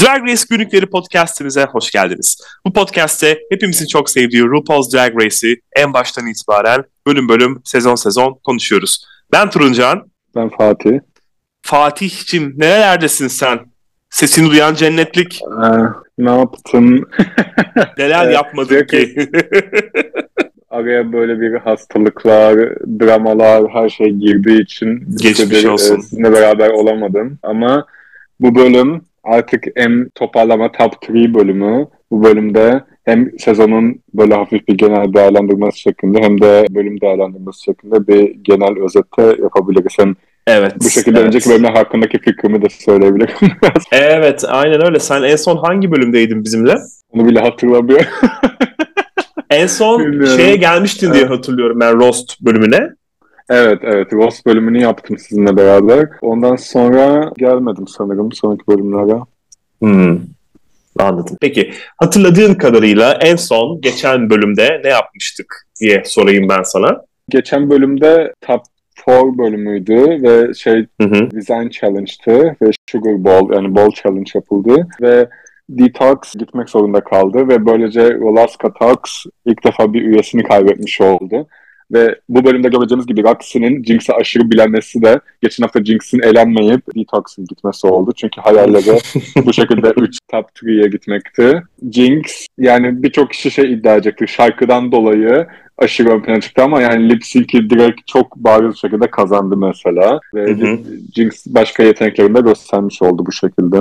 Drag Race Günlükleri podcastimize hoş geldiniz. Bu podcast'te hepimizin çok sevdiği RuPaul's Drag Race'i en baştan itibaren bölüm bölüm, sezon sezon konuşuyoruz. Ben Turuncan. Ben Fatih. Fatih'cim nerelerdesin sen? Sesini duyan cennetlik. Ee, ne yaptın? Neler yapmadın ki? Araya böyle bir hastalıklar, dramalar, her şey girdiği için Geçmiş bir, olsun. e, sizinle beraber olamadım. Ama bu bölüm artık en toparlama top 3 bölümü. Bu bölümde hem sezonun böyle hafif bir genel değerlendirmesi şeklinde hem de bölüm değerlendirmesi şeklinde bir genel özette yapabiliriz. Hem evet. bu şekilde evet. önceki bölümler hakkındaki fikrimi de söyleyebilirim. Evet aynen öyle. Sen en son hangi bölümdeydin bizimle? Onu bile hatırlamıyorum. En son Bilmiyorum. şeye gelmiştin diye Evet. hatırlıyorum ben Roast bölümüne. Evet evet Ross bölümünü yaptım sizinle beraber. Ondan sonra gelmedim sanırım sonraki bölümlere. Hmm. Anladım. Peki hatırladığın kadarıyla en son geçen bölümde ne yapmıştık diye sorayım ben sana. Geçen bölümde Top 4 bölümüydü ve şey Hı hı. Design Challenge'tı ve Sugar Ball yani Ball Challenge yapıldı ve Detox gitmek zorunda kaldı ve böylece Rolaska Talks ilk defa bir üyesini kaybetmiş oldu. Ve bu bölümde göreceğimiz gibi Roxy'nin Jinx'e aşırı bilenmesi de geçen hafta Jinx'in elenmeyip Detox'ın gitmesi oldu. Çünkü hayalleri bu şekilde 3 top 3'ye gitmekti. Jinx yani birçok kişi şey iddia edecektir. Şarkıdan dolayı aşırı ön plana çıktı ama yani lip sync'i direkt çok bariz şekilde kazandı mesela. Ve Hı hı. Jinx başka yeteneklerini de göstermiş oldu bu şekilde.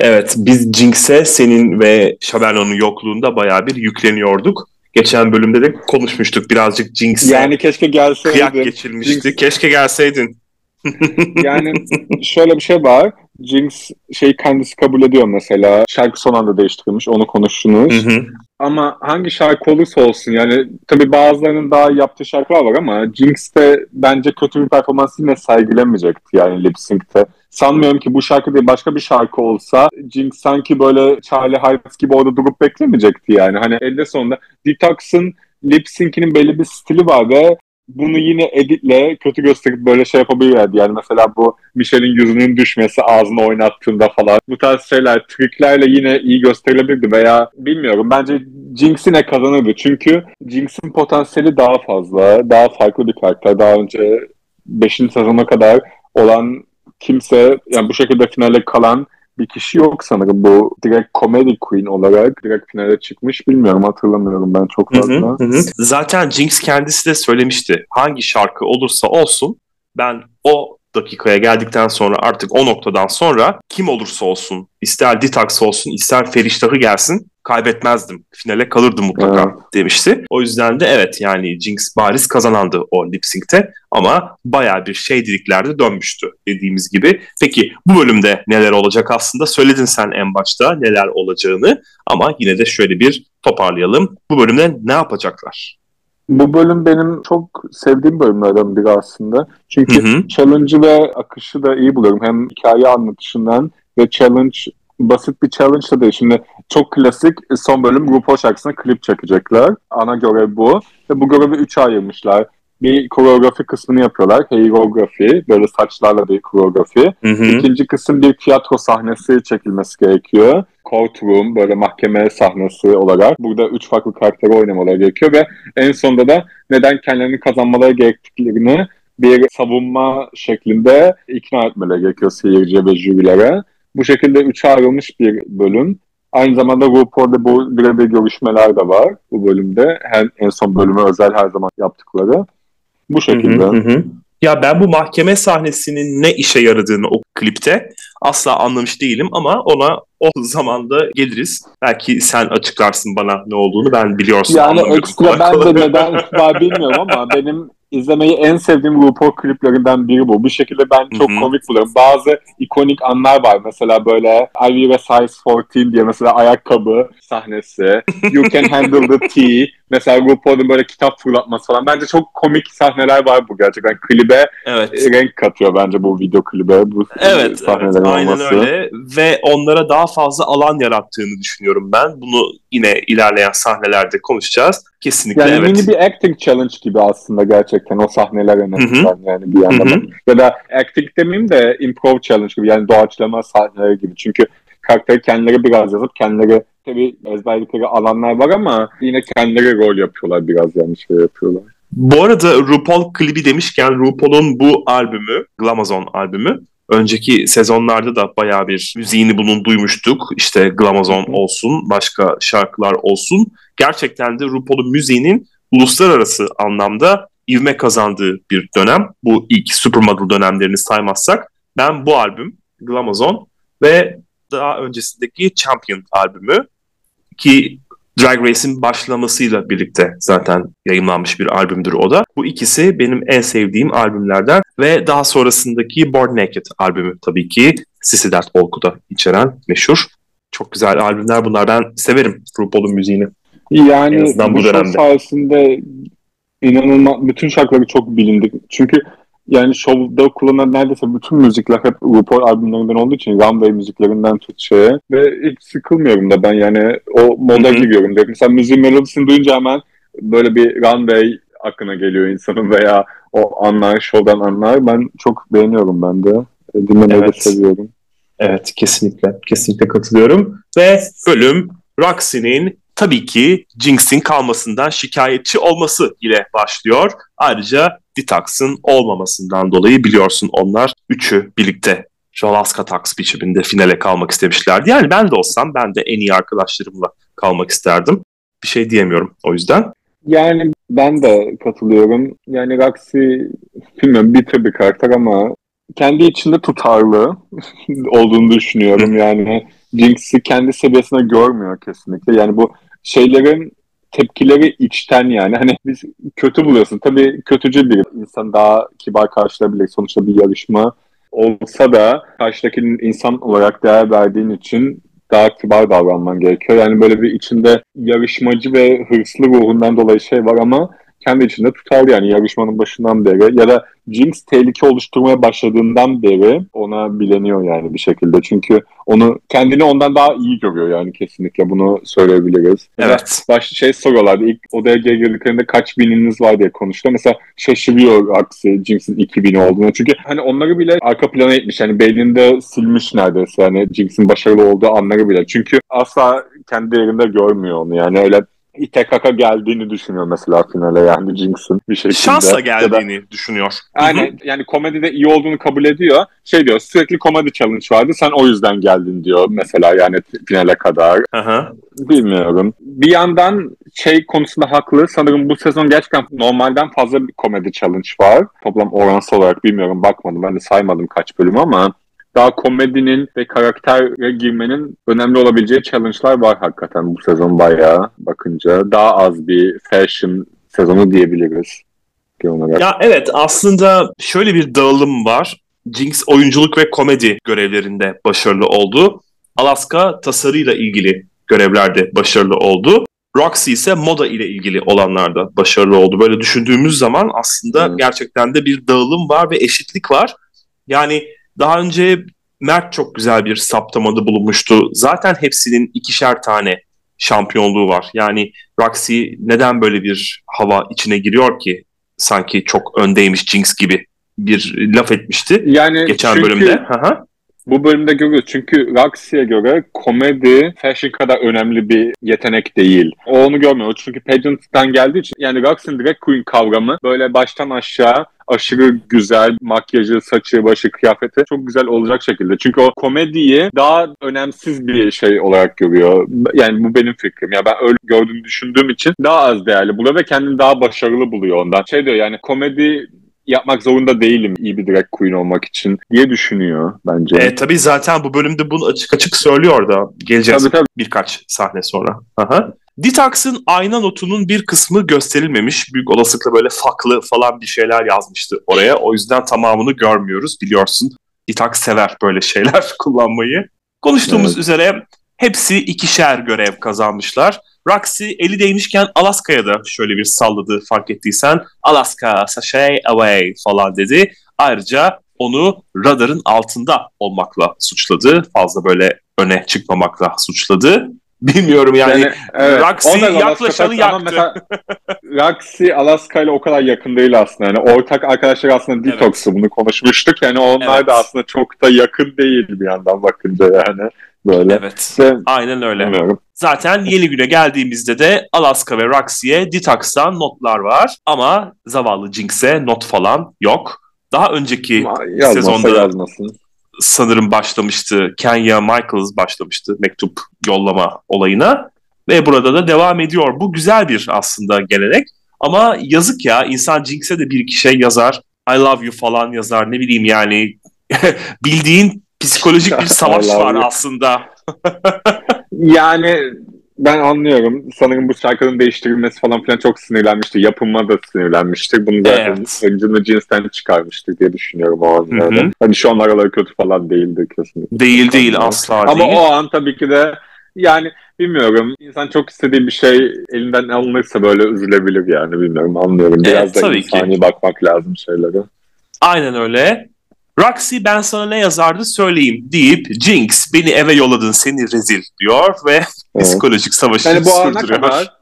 Evet biz Jinx'e senin ve Şaberno'nun yokluğunda bayağı bir yükleniyorduk. Geçen bölümde de konuşmuştuk birazcık Jinx'e Yani keşke kıyak gelseydin. geçilmişti. Jinx- Keşke gelseydin. yani şöyle bir şey var. Jinx şey kendisi kabul ediyor mesela. Şarkı son anda değiştirilmiş. Onu konuştunuz. Hı hı. Ama hangi şarkı olursa olsun yani tabii bazılarının daha yaptığı şarkılar var ama Jinx de bence kötü bir performans yine sergilemeyecekti yani lip sync'te. Sanmıyorum ki bu şarkı değil başka bir şarkı olsa Jinx sanki böyle Charlie Harris gibi orada durup beklemeyecekti yani. Hani elde sonunda Detox'ın lip sync'inin belli bir stili var ve bunu yine editle kötü gösterip böyle şey yapabilirlerdi. Yani mesela bu Michelle'in yüzünün düşmesi ağzını oynattığında falan. Bu tarz şeyler triklerle yine iyi gösterilebilirdi veya bilmiyorum. Bence Jinx yine kazanırdı. Çünkü Jinx'in potansiyeli daha fazla. Daha farklı bir karakter. Daha önce 5. sezona kadar olan kimse yani bu şekilde finale kalan bir kişi yok sanırım. Bu direkt comedy queen olarak direkt finale çıkmış. Bilmiyorum hatırlamıyorum ben çok fazla. hı, hı hı. Zaten Jinx kendisi de söylemişti. Hangi şarkı olursa olsun ben o dakikaya geldikten sonra artık o noktadan sonra kim olursa olsun ister Detox olsun ister Feriştah'ı gelsin kaybetmezdim. Finale kalırdım mutlaka Evet. demişti. O yüzden de evet yani Jinx bariz kazanandı o lip sync'te ama bayağı bir şey diriklerde dönmüştü dediğimiz gibi. Peki bu bölümde neler olacak aslında söyledin sen en başta neler olacağını ama yine de şöyle bir toparlayalım. Bu bölümde ne yapacaklar? Bu bölüm benim çok sevdiğim bölümlerden biri aslında. Çünkü challenge'ı ve akışı da iyi buluyorum. Hem hikaye anlatışından ve challenge basit bir challenge da değil. Şimdi çok klasik son bölüm RuPaul şarkısına klip çekecekler. Ana görev bu. Ve bu görevi üçe ayırmışlar. Bir koreografi kısmını yapıyorlar. Herografi. Böyle saçlarla bir koreografi. Hı hı. İkinci kısım bir tiyatro sahnesi çekilmesi gerekiyor. Courtroom böyle mahkeme sahnesi olarak. Burada üç farklı karakteri oynamaları gerekiyor ve en sonunda da neden kendilerini kazanmaları gerektiklerini bir savunma şeklinde ikna etmeleri gerekiyor seyirciye ve jürilere. Bu şekilde üçe ayrılmış bir bölüm. Aynı zamanda RuPaul'da bu birebir görüşmeler de var bu bölümde. Her, en son bölümü özel her zaman yaptıkları. Bu şekilde. Hı hı, hı. Ya ben bu mahkeme sahnesinin ne işe yaradığını o klipte asla anlamış değilim ama ona o zamanda geliriz. Belki sen açıklarsın bana ne olduğunu ben biliyorsun. Yani ekstra ben de neden var bilmiyorum ama benim izlemeyi en sevdiğim RuPaul kliplerinden biri bu. Bir şekilde ben çok Hı hı. komik buluyorum. Bazı ikonik anlar var. Mesela böyle I wear a size 14 diye mesela ayakkabı sahnesi. You can handle the tea. Mesela RuPaul'un böyle kitap fırlatması falan. Bence çok komik sahneler var bu gerçekten. Klibe Evet. renk katıyor bence bu video klibe. Bu Evet, evet aynen olması. öyle ve onlara daha fazla alan yarattığını düşünüyorum ben. Bunu yine ilerleyen sahnelerde konuşacağız. Kesinlikle Yani evet. mini bir acting challenge gibi aslında gerçekten o sahneler en azından yani bir yandan. Ya da acting demeyeyim de improv challenge gibi yani doğaçlama sahneleri gibi. Çünkü karakteri kendileri biraz yazıp kendileri tabii ezberlikleri alanlar var ama yine kendileri rol yapıyorlar biraz yani şey yapıyorlar. Bu arada RuPaul klibi demişken RuPaul'un bu albümü, Glamazon albümü önceki sezonlarda da bayağı bir müziğini bunun duymuştuk. İşte Glamazon olsun, başka şarkılar olsun. Gerçekten de RuPaul'un müziğinin uluslararası anlamda ivme kazandığı bir dönem. Bu ilk Supermodel dönemlerini saymazsak. Ben bu albüm, Glamazon ve daha öncesindeki Champion albümü ki Drag Race'in başlamasıyla birlikte zaten yayınlanmış bir albümdür o da. Bu ikisi benim en sevdiğim albümlerden ve daha sonrasındaki Born Naked albümü tabii ki Sissy Dert Olku'da içeren meşhur. Çok güzel albümler bunlar. Ben severim RuPaul'un müziğini. Yani bu, bu dönemde. sayesinde inanılmaz bütün şarkıları çok bilindik. Çünkü yani şovda kullanılan neredeyse bütün müzikler hep RuPaul albümlerinden olduğu için runway müziklerinden tut şeye ve hiç sıkılmıyorum da ben yani o moda giriyorum. Mesela müziğin melodisini duyunca hemen böyle bir runway aklına geliyor insanın veya o anlar, şovdan anlar. Ben çok beğeniyorum ben de. E, dinlemeyi evet. de seviyorum. Evet kesinlikle. Kesinlikle katılıyorum. Ve bölüm Roxy'nin tabii ki Jinx'in kalmasından şikayetçi olması ile başlıyor. Ayrıca Detox'ın olmamasından dolayı biliyorsun onlar üçü birlikte Jalaska Tax biçiminde finale kalmak istemişlerdi. Yani ben de olsam ben de en iyi arkadaşlarımla kalmak isterdim. Bir şey diyemiyorum o yüzden. Yani ben de katılıyorum. Yani Roxy bilmiyorum bitir bir karakter ama kendi içinde tutarlı olduğunu düşünüyorum. Yani Jinx'i kendi seviyesine görmüyor kesinlikle. Yani bu şeylerin tepkileri içten yani. Hani biz kötü buluyorsun. Tabii kötücül bir insan daha kibar karşılayabilir. Sonuçta bir yarışma olsa da karşıdakinin insan olarak değer verdiğin için daha kibar davranman gerekiyor. Yani böyle bir içinde yarışmacı ve hırslı ruhundan dolayı şey var ama kendi içinde tutarlı yani yarışmanın başından beri ya da Jinx tehlike oluşturmaya başladığından beri ona bileniyor yani bir şekilde. Çünkü onu kendini ondan daha iyi görüyor yani kesinlikle bunu söyleyebiliriz. Evet. Başta şey soruyorlardı ilk odaya girdiklerinde kaç bininiz var diye konuştu. Mesela şaşırıyor aksi Jinx'in 2000 olduğunu. Çünkü hani onları bile arka plana etmiş. Yani beyninde silmiş neredeyse yani Jinx'in başarılı olduğu anları bile. Çünkü asla kendi yerinde görmüyor onu yani öyle İTKK geldiğini düşünüyor mesela finale yani Jinx'in bir şekilde. Şansla geldiğini ya da, düşünüyor. Yani, yani komedide iyi olduğunu kabul ediyor. Şey diyor sürekli komedi challenge vardı sen o yüzden geldin diyor mesela yani finale kadar. Hı Bilmiyorum. Bir yandan şey konusunda haklı. Sanırım bu sezon gerçekten normalden fazla bir komedi challenge var. Toplam oransal olarak bilmiyorum bakmadım. Ben de saymadım kaç bölüm ama daha komedinin ve karaktere girmenin önemli olabileceği challenge'lar var hakikaten bu sezon bayağı bakınca. Daha az bir fashion sezonu diyebiliriz. Ya evet aslında şöyle bir dağılım var. Jinx oyunculuk ve komedi görevlerinde başarılı oldu. Alaska tasarıyla ilgili görevlerde başarılı oldu. Roxy ise moda ile ilgili olanlarda başarılı oldu. Böyle düşündüğümüz zaman aslında hmm. gerçekten de bir dağılım var ve eşitlik var. Yani daha önce Mert çok güzel bir saptamada bulunmuştu. Zaten hepsinin ikişer tane şampiyonluğu var. Yani Roxy neden böyle bir hava içine giriyor ki? Sanki çok öndeymiş Jinx gibi bir laf etmişti. Yani geçen çünkü... bölümde. Bu bölümde görüyoruz. Çünkü Roxy'ye göre komedi fashion kadar önemli bir yetenek değil. O onu görmüyor. Çünkü pageant'tan geldiği için yani Roxy'nin direkt queen kavramı böyle baştan aşağı aşırı güzel makyajı, saçı, başı, kıyafeti çok güzel olacak şekilde. Çünkü o komediyi daha önemsiz bir şey olarak görüyor. Yani bu benim fikrim. Ya ben öyle gördüğünü düşündüğüm için daha az değerli buluyor ve kendini daha başarılı buluyor ondan. Şey diyor yani komedi yapmak zorunda değilim iyi bir drag queen olmak için diye düşünüyor bence. E, tabii zaten bu bölümde bunu açık açık söylüyor da geleceğiz tabii, tabii. birkaç sahne sonra. Aha. Detox'ın ayna notunun bir kısmı gösterilmemiş. Büyük olasılıkla böyle faklı falan bir şeyler yazmıştı oraya. O yüzden tamamını görmüyoruz biliyorsun. Detox sever böyle şeyler kullanmayı. Konuştuğumuz evet. üzere hepsi ikişer görev kazanmışlar. Roxy eli değmişken Alaska'ya da şöyle bir salladı fark ettiysen. Alaska, sashay away falan dedi. Ayrıca onu radarın altında olmakla suçladı. Fazla böyle öne çıkmamakla suçladı. Bilmiyorum yani. yani evet. Roxy yaklaşanı yaktı. Mesela, Roxy Alaska ile o kadar yakın değil aslında. Yani ortak arkadaşlar aslında Detox'u evet. bunu konuşmuştuk. Yani onlar evet. da aslında çok da yakın değil bir yandan bakınca yani. Böyle. Evet. İşte, Aynen öyle. Bilmiyorum. Zaten yeni güne geldiğimizde de Alaska ve Roxy'ye Detox'tan notlar var. Ama zavallı Jinx'e not falan yok. Daha önceki Yazmasa sezonda yazmasın sanırım başlamıştı. Kenya Michaels başlamıştı mektup yollama olayına. Ve burada da devam ediyor. Bu güzel bir aslında gelenek. Ama yazık ya insan Jinx'e de bir iki şey yazar. I love you falan yazar ne bileyim yani. Bildiğin psikolojik bir savaş var aslında. yani ben anlıyorum. Sanırım bu şarkının değiştirilmesi falan filan çok sinirlenmişti. Yapımma da sinirlenmiştir. Bunu da evet. Öncünü cinsten çıkarmıştır diye düşünüyorum o an. Hani şu an araları kötü falan değildi kesinlikle. Değil değil asla Ama değil. Ama o an tabii ki de yani bilmiyorum. İnsan çok istediği bir şey elinden alınırsa böyle üzülebilir yani bilmiyorum anlıyorum. Biraz evet, da insani ki. bakmak lazım şeylere. Aynen öyle. Roxy ben sana ne yazardı söyleyeyim deyip Jinx beni eve yolladın seni rezil diyor ve evet. psikolojik savaşı yani bu sürdürüyor. Kadar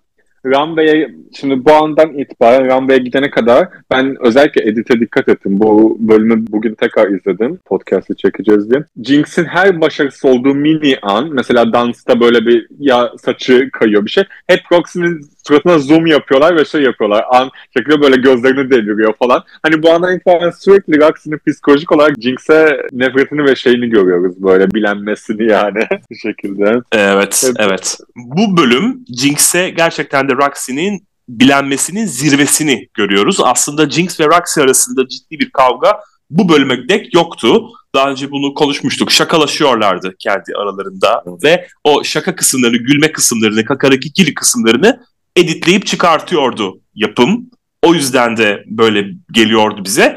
Rambe'ye şimdi bu andan itibaren Rambe'ye gidene kadar ben özellikle edite dikkat ettim. Bu bölümü bugün tekrar izledim. Podcast'ı çekeceğiz diye. Jinx'in her başarısı olduğu mini an mesela dansta böyle bir ya saçı kayıyor bir şey. Hep Roxy'nin suratına zoom yapıyorlar ve şey yapıyorlar. An şekilde böyle gözlerini deviriyor falan. Hani bu andan itibaren sürekli Roxy'nin psikolojik olarak Jinx'e nefretini ve şeyini görüyoruz böyle bilenmesini yani bir şekilde. Evet, Hep... evet. Bu bölüm Jinx'e gerçekten de Roxy'nin bilenmesinin zirvesini görüyoruz. Aslında Jinx ve Roxy arasında ciddi bir kavga bu bölüme dek yoktu. Daha önce bunu konuşmuştuk. Şakalaşıyorlardı kendi aralarında ve o şaka kısımlarını, gülme kısımlarını, kakarakikili kısımlarını editleyip çıkartıyordu yapım. O yüzden de böyle geliyordu bize.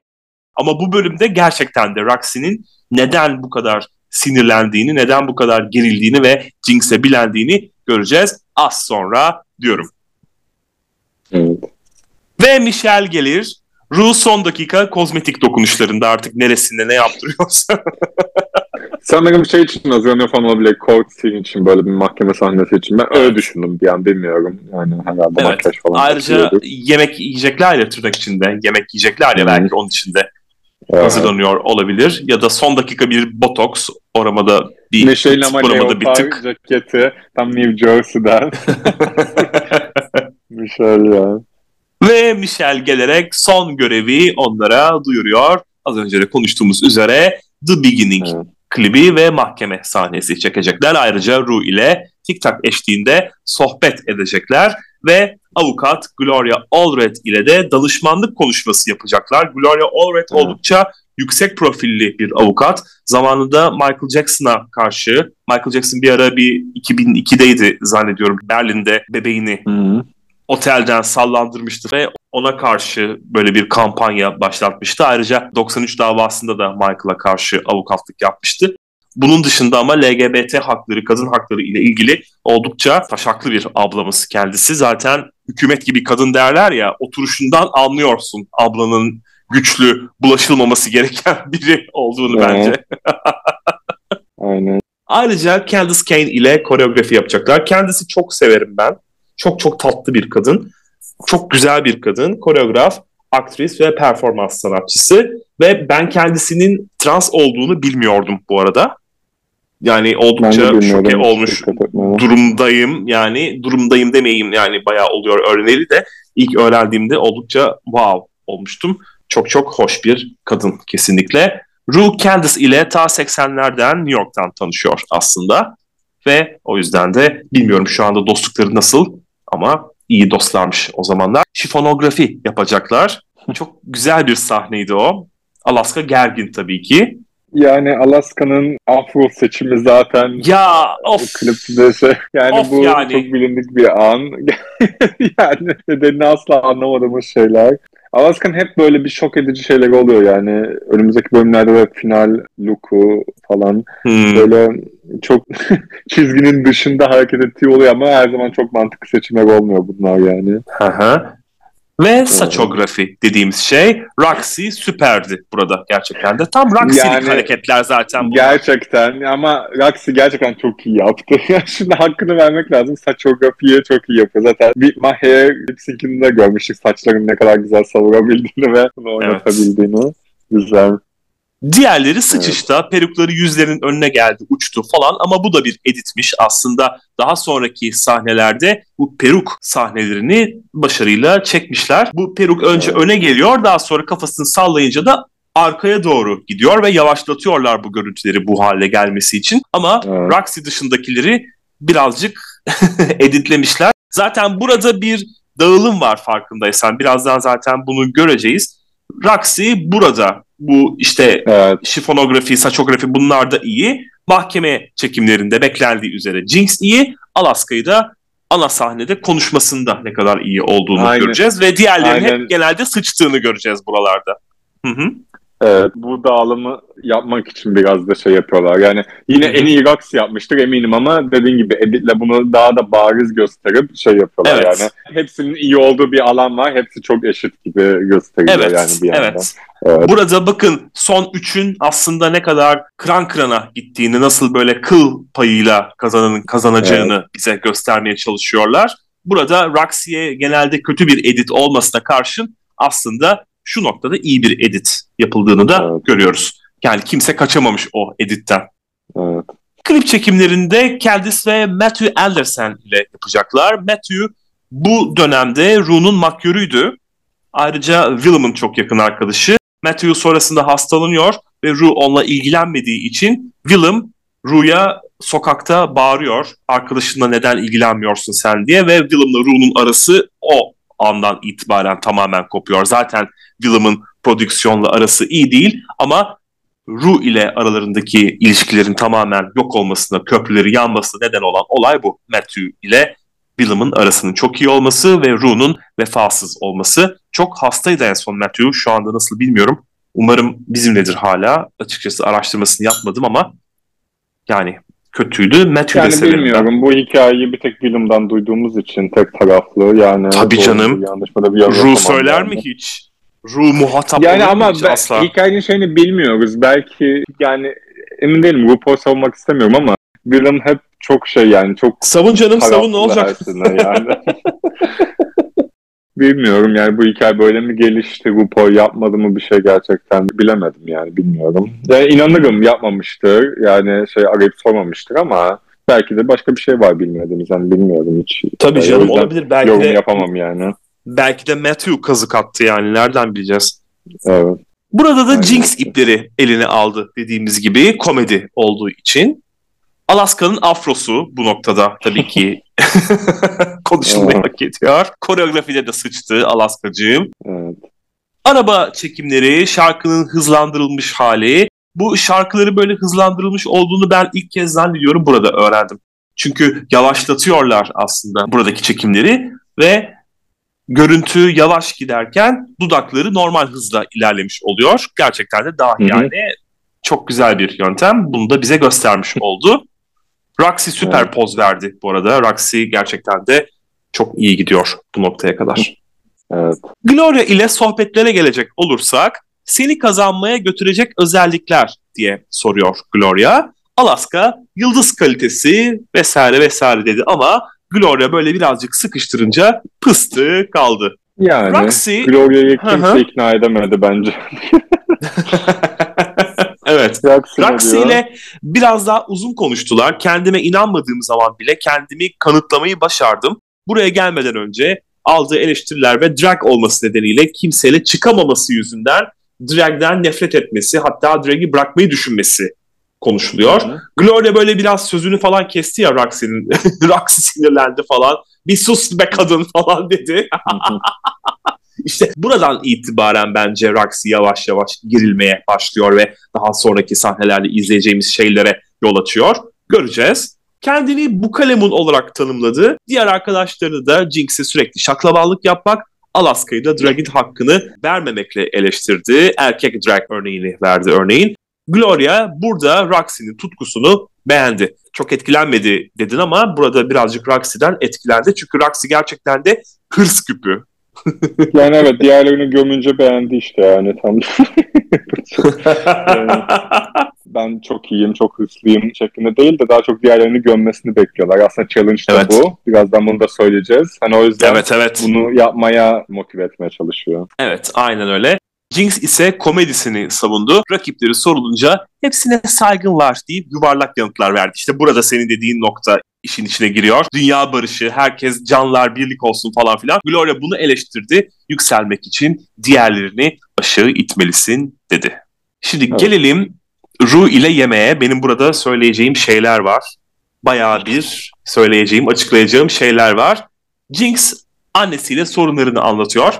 Ama bu bölümde gerçekten de Roxy'nin neden bu kadar sinirlendiğini, neden bu kadar gerildiğini ve Jinx'e bilendiğini göreceğiz az sonra diyorum. Evet. Ve Michelle gelir. Ru son dakika kozmetik dokunuşlarında artık neresinde ne yaptırıyorsa. Sanırım şey için hazırlanıyor falan olabilir. Court scene için böyle bir mahkeme sahnesi için. Ben öyle düşündüm bir an bilmiyorum. Yani herhalde evet. makyaj falan. Ayrıca yemek yiyecekler ya tırnak içinde. Yemek yiyecekler ya belki onun içinde evet. hazırlanıyor olabilir. Ya da son dakika bir botoks oramada bir Neşeyle ama oramada bir tık. ceketi tam New Jersey'den. Michelle ya. Ve Michelle gelerek son görevi onlara duyuruyor. Az önce de konuştuğumuz üzere The Beginning evet. Klibi ve mahkeme sahnesi çekecekler. Ayrıca Ru ile TikTok eşliğinde sohbet edecekler ve avukat Gloria Allred ile de danışmanlık konuşması yapacaklar. Gloria Allred evet. oldukça yüksek profilli bir avukat. Zamanında Michael Jackson'a karşı, Michael Jackson bir ara bir 2002'deydi zannediyorum Berlin'de bebeğini Hı-hı otelden sallandırmıştı ve ona karşı böyle bir kampanya başlatmıştı. Ayrıca 93 davasında da Michael'a karşı avukatlık yapmıştı. Bunun dışında ama LGBT hakları, kadın hakları ile ilgili oldukça taşaklı bir ablamız kendisi. Zaten hükümet gibi kadın derler ya, oturuşundan anlıyorsun ablanın güçlü, bulaşılmaması gereken biri olduğunu evet. bence. Aynen. Ayrıca Candice Kane ile koreografi yapacaklar. Kendisi çok severim ben. Çok çok tatlı bir kadın. Çok güzel bir kadın. Koreograf, aktris ve performans sanatçısı. Ve ben kendisinin trans olduğunu bilmiyordum bu arada. Yani oldukça şoke olmuş durumdayım. Yani durumdayım demeyeyim yani bayağı oluyor öğreneli de ilk öğrendiğimde oldukça wow olmuştum. Çok çok hoş bir kadın kesinlikle. Rue Candice ile ta 80'lerden New York'tan tanışıyor aslında. Ve o yüzden de bilmiyorum şu anda dostlukları nasıl ama iyi dostlarmış o zamanlar. Şifonografi yapacaklar. Çok güzel bir sahneydi o. Alaska gergin tabii ki. Yani Alaska'nın afro seçimi zaten ya of klipte şey yani of bu yani. çok bilindik bir an. yani nedenini asla anlamadığımız şeyler. Alaska'nın hep böyle bir şok edici şeyler oluyor yani. Önümüzdeki bölümlerde de final look'u falan hmm. böyle çok çizginin dışında hareket ettiği oluyor ama her zaman çok mantıklı seçimler olmuyor bunlar yani. Aha. Ve saçografi dediğimiz şey Roxy süperdi burada gerçekten de. Tam Roxy'lik yani, hareketler zaten bunlar. Gerçekten ama Roxy gerçekten çok iyi yaptı. Şimdi hakkını vermek lazım. Saçografiyi çok iyi yapıyor. Zaten bir Maher lip de görmüştük saçların ne kadar güzel savurabildiğini ve bunu oynatabildiğini. Evet. Güzel. Diğerleri sıçışta, evet. perukları yüzlerinin önüne geldi, uçtu falan ama bu da bir editmiş. Aslında daha sonraki sahnelerde bu peruk sahnelerini başarıyla çekmişler. Bu peruk önce evet. öne geliyor, daha sonra kafasını sallayınca da arkaya doğru gidiyor ve yavaşlatıyorlar bu görüntüleri bu hale gelmesi için. Ama evet. Roxy dışındakileri birazcık editlemişler. Zaten burada bir dağılım var farkındaysan. Birazdan zaten bunu göreceğiz. Roxy burada bu işte evet. şifonografi, saçografi bunlar da iyi. Mahkeme çekimlerinde beklendiği üzere Jinx iyi. Alaska'yı da ana sahnede konuşmasında ne kadar iyi olduğunu Aynen. göreceğiz. Ve diğerlerinin Aynen. hep genelde sıçtığını göreceğiz buralarda. Hı hı. Evet, bu dağılımı yapmak için biraz da şey yapıyorlar. Yani yine en iyi Roxy yapmıştır eminim ama dediğin gibi editle bunu daha da bariz gösterip şey yapıyorlar evet. yani. Hepsinin iyi olduğu bir alan var. Hepsi çok eşit gibi gösteriyor evet, yani bir yandan. Evet. Evet. Burada bakın son üçün aslında ne kadar kran kırana gittiğini, nasıl böyle kıl payıyla kazananın kazanacağını evet. bize göstermeye çalışıyorlar. Burada Roxy'ye genelde kötü bir edit olmasına karşın aslında şu noktada iyi bir edit yapıldığını da evet. görüyoruz. Yani kimse kaçamamış o editten. Evet. Klip çekimlerinde Candice ve Matthew Anderson ile yapacaklar. Matthew bu dönemde Rue'nun makyörüydü. Ayrıca Willem'ın çok yakın arkadaşı. Matthew sonrasında hastalanıyor ve Rue onunla ilgilenmediği için Willem Rue'ya sokakta bağırıyor. Arkadaşınla neden ilgilenmiyorsun sen diye ve Willem'la Rue'nun arası o andan itibaren tamamen kopuyor. Zaten Willem'ın prodüksiyonla arası iyi değil ama Ru ile aralarındaki ilişkilerin tamamen yok olmasına, köprüleri yanmasına neden olan olay bu. Matthew ile Willem'ın arasının çok iyi olması ve Ru'nun vefasız olması. Çok hastaydı en son Matthew. Şu anda nasıl bilmiyorum. Umarım bizimledir hala. Açıkçası araştırmasını yapmadım ama yani kötüydü. Matthew yani de bilmiyorum. Bu hikayeyi bir tek Willem'dan duyduğumuz için tek taraflı. Yani Tabii canım. Yanlış bir Ru söyler yani. mi hiç? Ru muhatap Yani ama ben, asla. hikayenin şeyini bilmiyoruz. Belki yani emin değilim. RuPaul savunmak istemiyorum ama Willem hep çok şey yani çok savun canım savun ne olacak yani. bilmiyorum yani bu hikaye böyle mi gelişti RuPaul yapmadı mı bir şey gerçekten bilemedim yani bilmiyorum. Yani inanırım yapmamıştır yani şey arayıp sormamıştır ama belki de başka bir şey var bilmediğimiz yani bilmiyorum hiç. Tabii canım olabilir belki yorum de yapamam yani. Belki de Matthew kazık attı yani nereden bileceğiz. Evet. Burada da Aynen. Jinx ipleri eline aldı dediğimiz gibi komedi olduğu için. Alaska'nın afrosu bu noktada tabii ki konuşulmayı hak ediyor. Koreografide de sıçtı Alaska'cığım. Evet. Araba çekimleri, şarkının hızlandırılmış hali. Bu şarkıları böyle hızlandırılmış olduğunu ben ilk kez zannediyorum burada öğrendim. Çünkü yavaşlatıyorlar aslında buradaki çekimleri ve görüntü yavaş giderken dudakları normal hızla ilerlemiş oluyor. Gerçekten de dahi yani çok güzel bir yöntem. Bunu da bize göstermiş oldu. Roxy süper evet. poz verdi bu arada. Roxy gerçekten de çok iyi gidiyor bu noktaya kadar. Evet. Gloria ile sohbetlere gelecek olursak seni kazanmaya götürecek özellikler diye soruyor Gloria. Alaska yıldız kalitesi vesaire vesaire dedi ama Gloria böyle birazcık sıkıştırınca pıstı kaldı. Yani Roxy, Gloria'yı kimse ikna edemedi bence. Evet. Roxy ile biraz daha uzun konuştular. Kendime inanmadığım zaman bile kendimi kanıtlamayı başardım. Buraya gelmeden önce aldığı eleştiriler ve drag olması nedeniyle kimseyle çıkamaması yüzünden drag'den nefret etmesi hatta drag'i bırakmayı düşünmesi konuşuluyor. Hı-hı. Gloria böyle biraz sözünü falan kesti ya Roxy'nin. Roxy sinirlendi falan. Bir sus be kadın falan dedi. İşte buradan itibaren bence Roxy yavaş yavaş girilmeye başlıyor ve daha sonraki sahnelerde izleyeceğimiz şeylere yol açıyor. Göreceğiz. Kendini bu kalemun olarak tanımladı. Diğer arkadaşlarını da Jinx'e sürekli şaklabanlık yapmak, Alaska'yı da Drag'in hakkını vermemekle eleştirdi. Erkek drag örneğini verdi örneğin. Gloria burada Roxy'nin tutkusunu beğendi. Çok etkilenmedi dedin ama burada birazcık Roxy'den etkilendi. Çünkü Roxy gerçekten de hırs küpü yani evet diğerlerini gömünce beğendi işte yani tam. yani, ben çok iyiyim, çok hırslıyım şeklinde değil de daha çok diğerlerini gömmesini bekliyorlar. Aslında challenge da Evet. bu. Birazdan bunu da söyleyeceğiz. Hani o yüzden evet evet. bunu yapmaya motive etmeye çalışıyor. Evet aynen öyle. Jinx ise komedisini savundu. Rakipleri sorulunca hepsine saygın var deyip yuvarlak yanıtlar verdi. İşte burada senin dediğin nokta işin içine giriyor. Dünya barışı, herkes canlar birlik olsun falan filan. Gloria bunu eleştirdi. Yükselmek için diğerlerini aşağı itmelisin dedi. Şimdi Evet. gelelim Ru ile yemeğe. Benim burada söyleyeceğim şeyler var. Bayağı bir söyleyeceğim, açıklayacağım şeyler var. Jinx annesiyle sorunlarını anlatıyor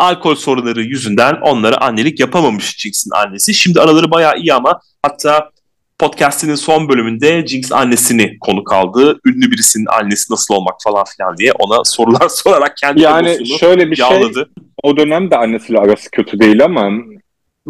alkol sorunları yüzünden onlara annelik yapamamış Jinx'in annesi. Şimdi araları bayağı iyi ama hatta podcast'inin son bölümünde Jinx annesini konuk aldı. Ünlü birisinin annesi nasıl olmak falan filan diye ona sorular sorarak kendi Yani şöyle bir şey yağladı. o dönem de annesiyle arası kötü değil ama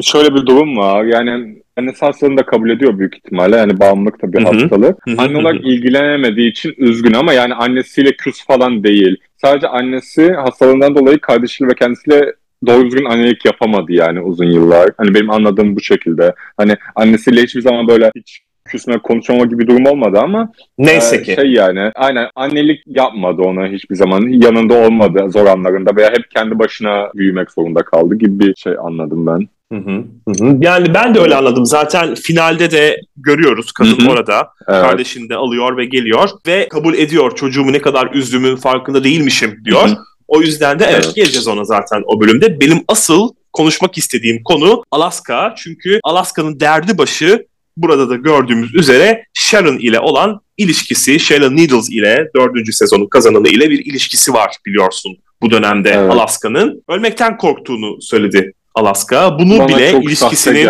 şöyle bir durum var. Yani annesi hastalığını da kabul ediyor büyük ihtimalle. Yani bağımlılık da bir hastalık. Anne olarak ilgilenemediği için üzgün ama yani annesiyle küs falan değil. Sadece annesi hastalığından dolayı kardeşiyle ve kendisiyle doğru düzgün annelik yapamadı yani uzun yıllar. Hani benim anladığım bu şekilde. Hani annesiyle hiçbir zaman böyle hiç küsme konuşmama gibi durum olmadı ama Neyse ee, ki. Şey yani aynen annelik yapmadı ona hiçbir zaman. Yanında olmadı zor anlarında veya hep kendi başına büyümek zorunda kaldı gibi bir şey anladım ben. Hı hı, hı hı. Yani ben de öyle anladım. Zaten finalde de görüyoruz kadın Hı hı. orada. Evet. Kardeşini de alıyor ve geliyor ve kabul ediyor çocuğumu ne kadar üzdüğümün farkında değilmişim diyor. Hı hı. O yüzden de evet, Evet. geleceğiz ona zaten o bölümde. Benim asıl konuşmak istediğim konu Alaska. Çünkü Alaska'nın derdi başı burada da gördüğümüz üzere Sharon ile olan ilişkisi. Sharon Needles ile dördüncü sezonun kazananı ile bir ilişkisi var biliyorsun bu dönemde Evet. Alaska'nın. Ölmekten korktuğunu söyledi Alaska. Bunu Bana bile ilişkisinin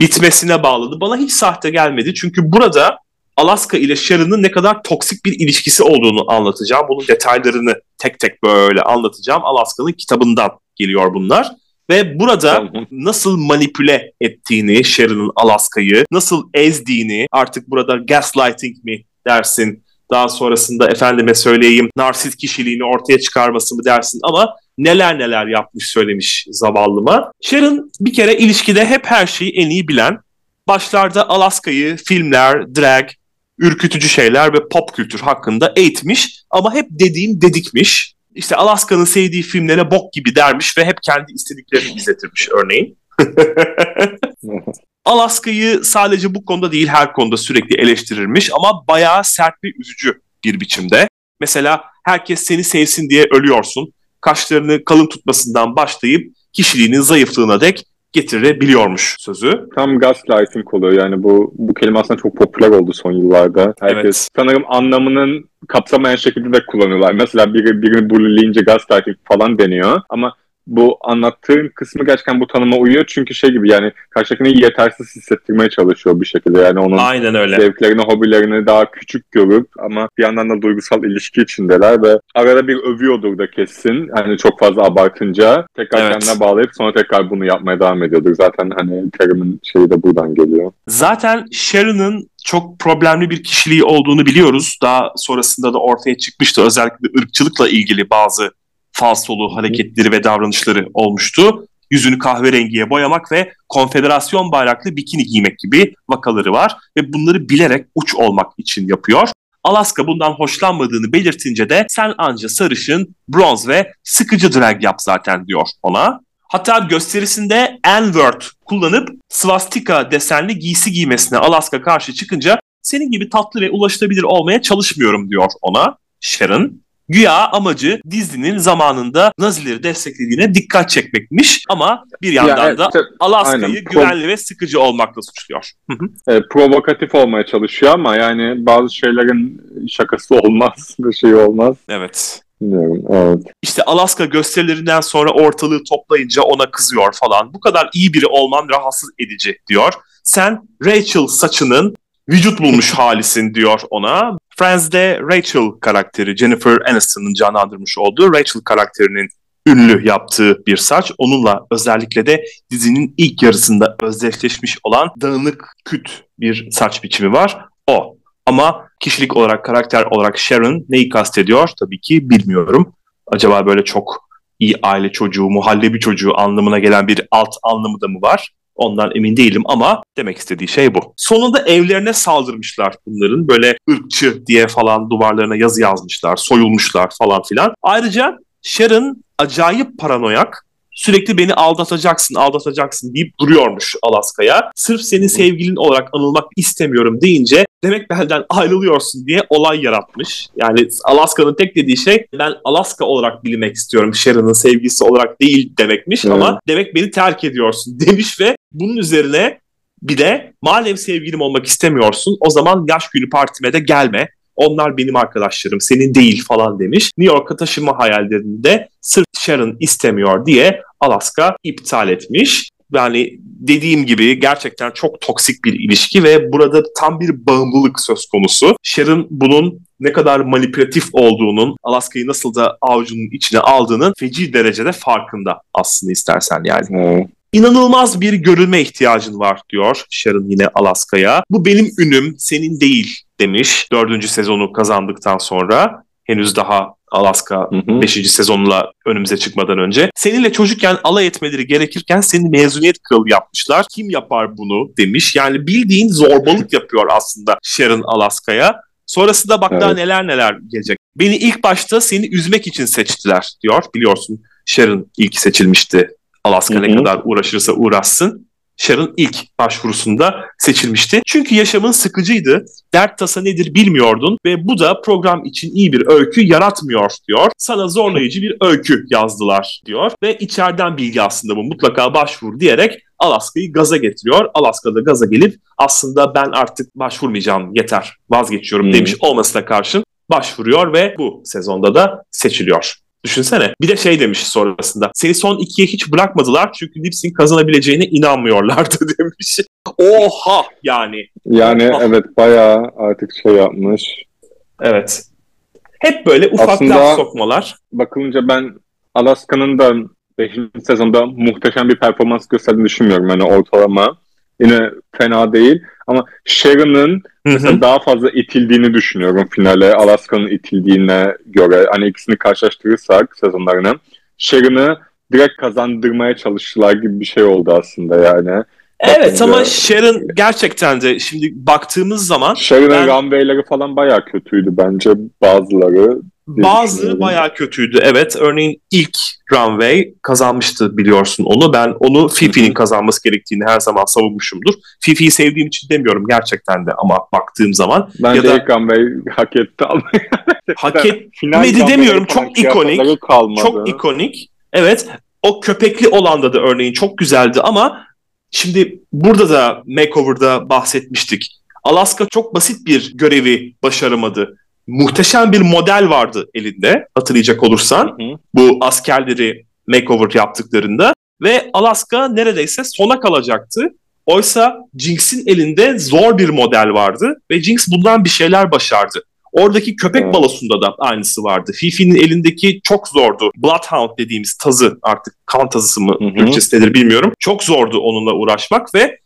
bitmesine bağladı. Bana hiç sahte gelmedi. Çünkü burada Alaska ile Sharon'ın ne kadar toksik bir ilişkisi olduğunu anlatacağım. Bunun detaylarını tek tek böyle anlatacağım. Alaska'nın kitabından geliyor bunlar. Ve burada nasıl manipüle ettiğini Sharon'ın Alaska'yı, nasıl ezdiğini, artık burada gaslighting mi dersin, daha sonrasında efendime söyleyeyim narsist kişiliğini ortaya çıkarması mı dersin ama neler neler yapmış söylemiş zavallıma. Sharon bir kere ilişkide hep her şeyi en iyi bilen, başlarda Alaska'yı filmler, drag, ürkütücü şeyler ve pop kültür hakkında eğitmiş ama hep dediğin dedikmiş. İşte Alaska'nın sevdiği filmlere bok gibi dermiş ve hep kendi istediklerini izletirmiş örneğin. Alaska'yı sadece bu konuda değil her konuda sürekli eleştirirmiş ama bayağı sert ve üzücü bir biçimde. Mesela herkes seni sevsin diye ölüyorsun. Kaşlarını kalın tutmasından başlayıp kişiliğinin zayıflığına dek getirebiliyormuş sözü. Tam gaslighting oluyor yani bu bu kelime aslında çok popüler oldu son yıllarda. Herkes Evet. sanırım anlamının kapsamayan şekilde de kullanıyorlar. Mesela biri, birini bullying'e gaslighting falan deniyor ama bu anlattığın kısmı gerçekten bu tanıma uyuyor çünkü şey gibi yani karşıdakini yetersiz hissettirmeye çalışıyor bir şekilde yani onun Aynen öyle. zevklerini, hobilerini daha küçük görüp ama bir yandan da duygusal ilişki içindeler ve arada bir övüyordur da kesin. Hani çok fazla abartınca tekrar Evet. kendine bağlayıp sonra tekrar bunu yapmaya devam ediyordur. Zaten hani terimin şeyi de buradan geliyor. Zaten Sharon'ın çok problemli bir kişiliği olduğunu biliyoruz. Daha sonrasında da ortaya çıkmıştı. Özellikle ırkçılıkla ilgili bazı falsolu hareketleri ve davranışları olmuştu. Yüzünü kahverengiye boyamak ve konfederasyon bayraklı bikini giymek gibi vakaları var ve bunları bilerek uç olmak için yapıyor. Alaska bundan hoşlanmadığını belirtince de sen anca sarışın, bronz ve sıkıcı drag yap zaten diyor ona. Hatta gösterisinde N-word kullanıp swastika desenli giysi giymesine Alaska karşı çıkınca senin gibi tatlı ve ulaşılabilir olmaya çalışmıyorum diyor ona Sharon. Güya amacı Disney'nin zamanında Nazileri desteklediğine dikkat çekmekmiş ama bir yandan Yani, da işte, Alaska'yı aynen. güvenli ve sıkıcı olmakla suçluyor. E, provokatif olmaya çalışıyor ama yani bazı şeylerin şakası olmaz, bir şey olmaz. evet. Bilmiyorum. Evet. İşte Alaska gösterilerinden sonra ortalığı toplayınca ona kızıyor falan. Bu kadar iyi biri olman rahatsız edici diyor. Sen Rachel saçının vücut bulmuş halisin diyor ona. Friends'de Rachel karakteri Jennifer Aniston'ın canlandırmış olduğu Rachel karakterinin ünlü yaptığı bir saç. Onunla özellikle de dizinin ilk yarısında özdeşleşmiş olan dağınık küt bir saç biçimi var. O. Ama kişilik olarak, karakter olarak Sharon neyi kastediyor? Tabii ki bilmiyorum. Acaba böyle çok iyi aile çocuğu, muhallebi çocuğu anlamına gelen bir alt anlamı da mı var? Ondan emin değilim ama demek istediği şey bu. Sonunda evlerine saldırmışlar bunların. Böyle ırkçı diye falan duvarlarına yazı yazmışlar, soyulmuşlar falan filan. Ayrıca Sharon acayip paranoyak sürekli beni aldatacaksın, aldatacaksın deyip duruyormuş Alaska'ya. Sırf senin sevgilin olarak anılmak istemiyorum deyince demek benden ayrılıyorsun diye olay yaratmış. Yani Alaska'nın tek dediği şey ben Alaska olarak bilmek istiyorum Sharon'ın sevgilisi olarak değil demekmiş evet. ama demek beni terk ediyorsun demiş ve bunun üzerine bir de madem sevgilim olmak istemiyorsun o zaman yaş günü partime de gelme. Onlar benim arkadaşlarım, senin değil falan demiş. New York'a taşınma hayallerinde sırf Sharon istemiyor diye Alaska iptal etmiş. Yani dediğim gibi gerçekten çok toksik bir ilişki ve burada tam bir bağımlılık söz konusu. Sharon bunun ne kadar manipülatif olduğunun, Alaska'yı nasıl da avucunun içine aldığının feci derecede farkında aslında istersen yani. Hmm. İnanılmaz bir görülme ihtiyacın var diyor Sharon yine Alaska'ya. Bu benim ünüm, senin değil demiş dördüncü sezonu kazandıktan sonra. Henüz daha Alaska 5. sezonla önümüze çıkmadan önce. Seninle çocukken alay etmeleri gerekirken seni mezuniyet kralı yapmışlar. Kim yapar bunu demiş. Yani bildiğin zorbalık yapıyor aslında Sharon Alaska'ya. Sonrasında bak evet. daha neler neler gelecek. Beni ilk başta seni üzmek için seçtiler diyor. Biliyorsun Sharon ilk seçilmişti. Alaska Hı-hı. ne kadar uğraşırsa uğraşsın. Sharon ilk başvurusunda seçilmişti. Çünkü yaşamın sıkıcıydı. Dert tasa nedir bilmiyordun ve bu da program için iyi bir öykü yaratmıyor diyor. Sana zorlayıcı bir öykü yazdılar diyor ve içeriden bilgi aslında bu mutlaka başvur diyerek Alaska'yı gaza getiriyor. Alaska'da gaza gelip aslında ben artık başvurmayacağım yeter vazgeçiyorum hmm. demiş olmasına karşın başvuruyor ve bu sezonda da seçiliyor. Düşünsene. Bir de şey demiş sonrasında. Seni son ikiye hiç bırakmadılar çünkü Lipsing kazanabileceğine inanmıyorlardı demiş. Oha yani. Yani Oha. evet bayağı artık şey yapmış. Evet. Hep böyle ufak Aslında laf sokmalar. Bakılınca ben Alaska'nın da 5. sezonda muhteşem bir performans gösterdiğini düşünmüyorum. Yani ortalama yine fena değil. Ama Sharon'ın mesela daha fazla itildiğini düşünüyorum finale. Alaska'nın itildiğine göre. Hani ikisini karşılaştırırsak sezonlarını. Sharon'ı direkt kazandırmaya çalıştılar gibi bir şey oldu aslında yani. Evet Bakınca... ama Sharon gerçekten de şimdi baktığımız zaman Sharon'ın ben... runway'leri falan bayağı kötüydü bence bazıları. Bazıları bayağı kötüydü evet. Örneğin ilk runway kazanmıştı biliyorsun onu. Ben onu Fifi'nin kazanması gerektiğini her zaman savunmuşumdur. Fifi'yi sevdiğim için demiyorum gerçekten de ama baktığım zaman. Ben ya de ilk runway hak etti hak etmedi demiyorum. Çok ikonik. Çok ikonik. Evet. O köpekli olanda da örneğin çok güzeldi ama şimdi burada da makeover'da bahsetmiştik. Alaska çok basit bir görevi başaramadı muhteşem bir model vardı elinde hatırlayacak olursan. Hı hı. Bu askerleri makeover yaptıklarında ve Alaska neredeyse sona kalacaktı. Oysa Jinx'in elinde zor bir model vardı ve Jinx bundan bir şeyler başardı. Oradaki köpek evet. balosunda da aynısı vardı. Fifi'nin elindeki çok zordu. Bloodhound dediğimiz tazı artık kan tazısı mı Türkçesi nedir bilmiyorum. Çok zordu onunla uğraşmak ve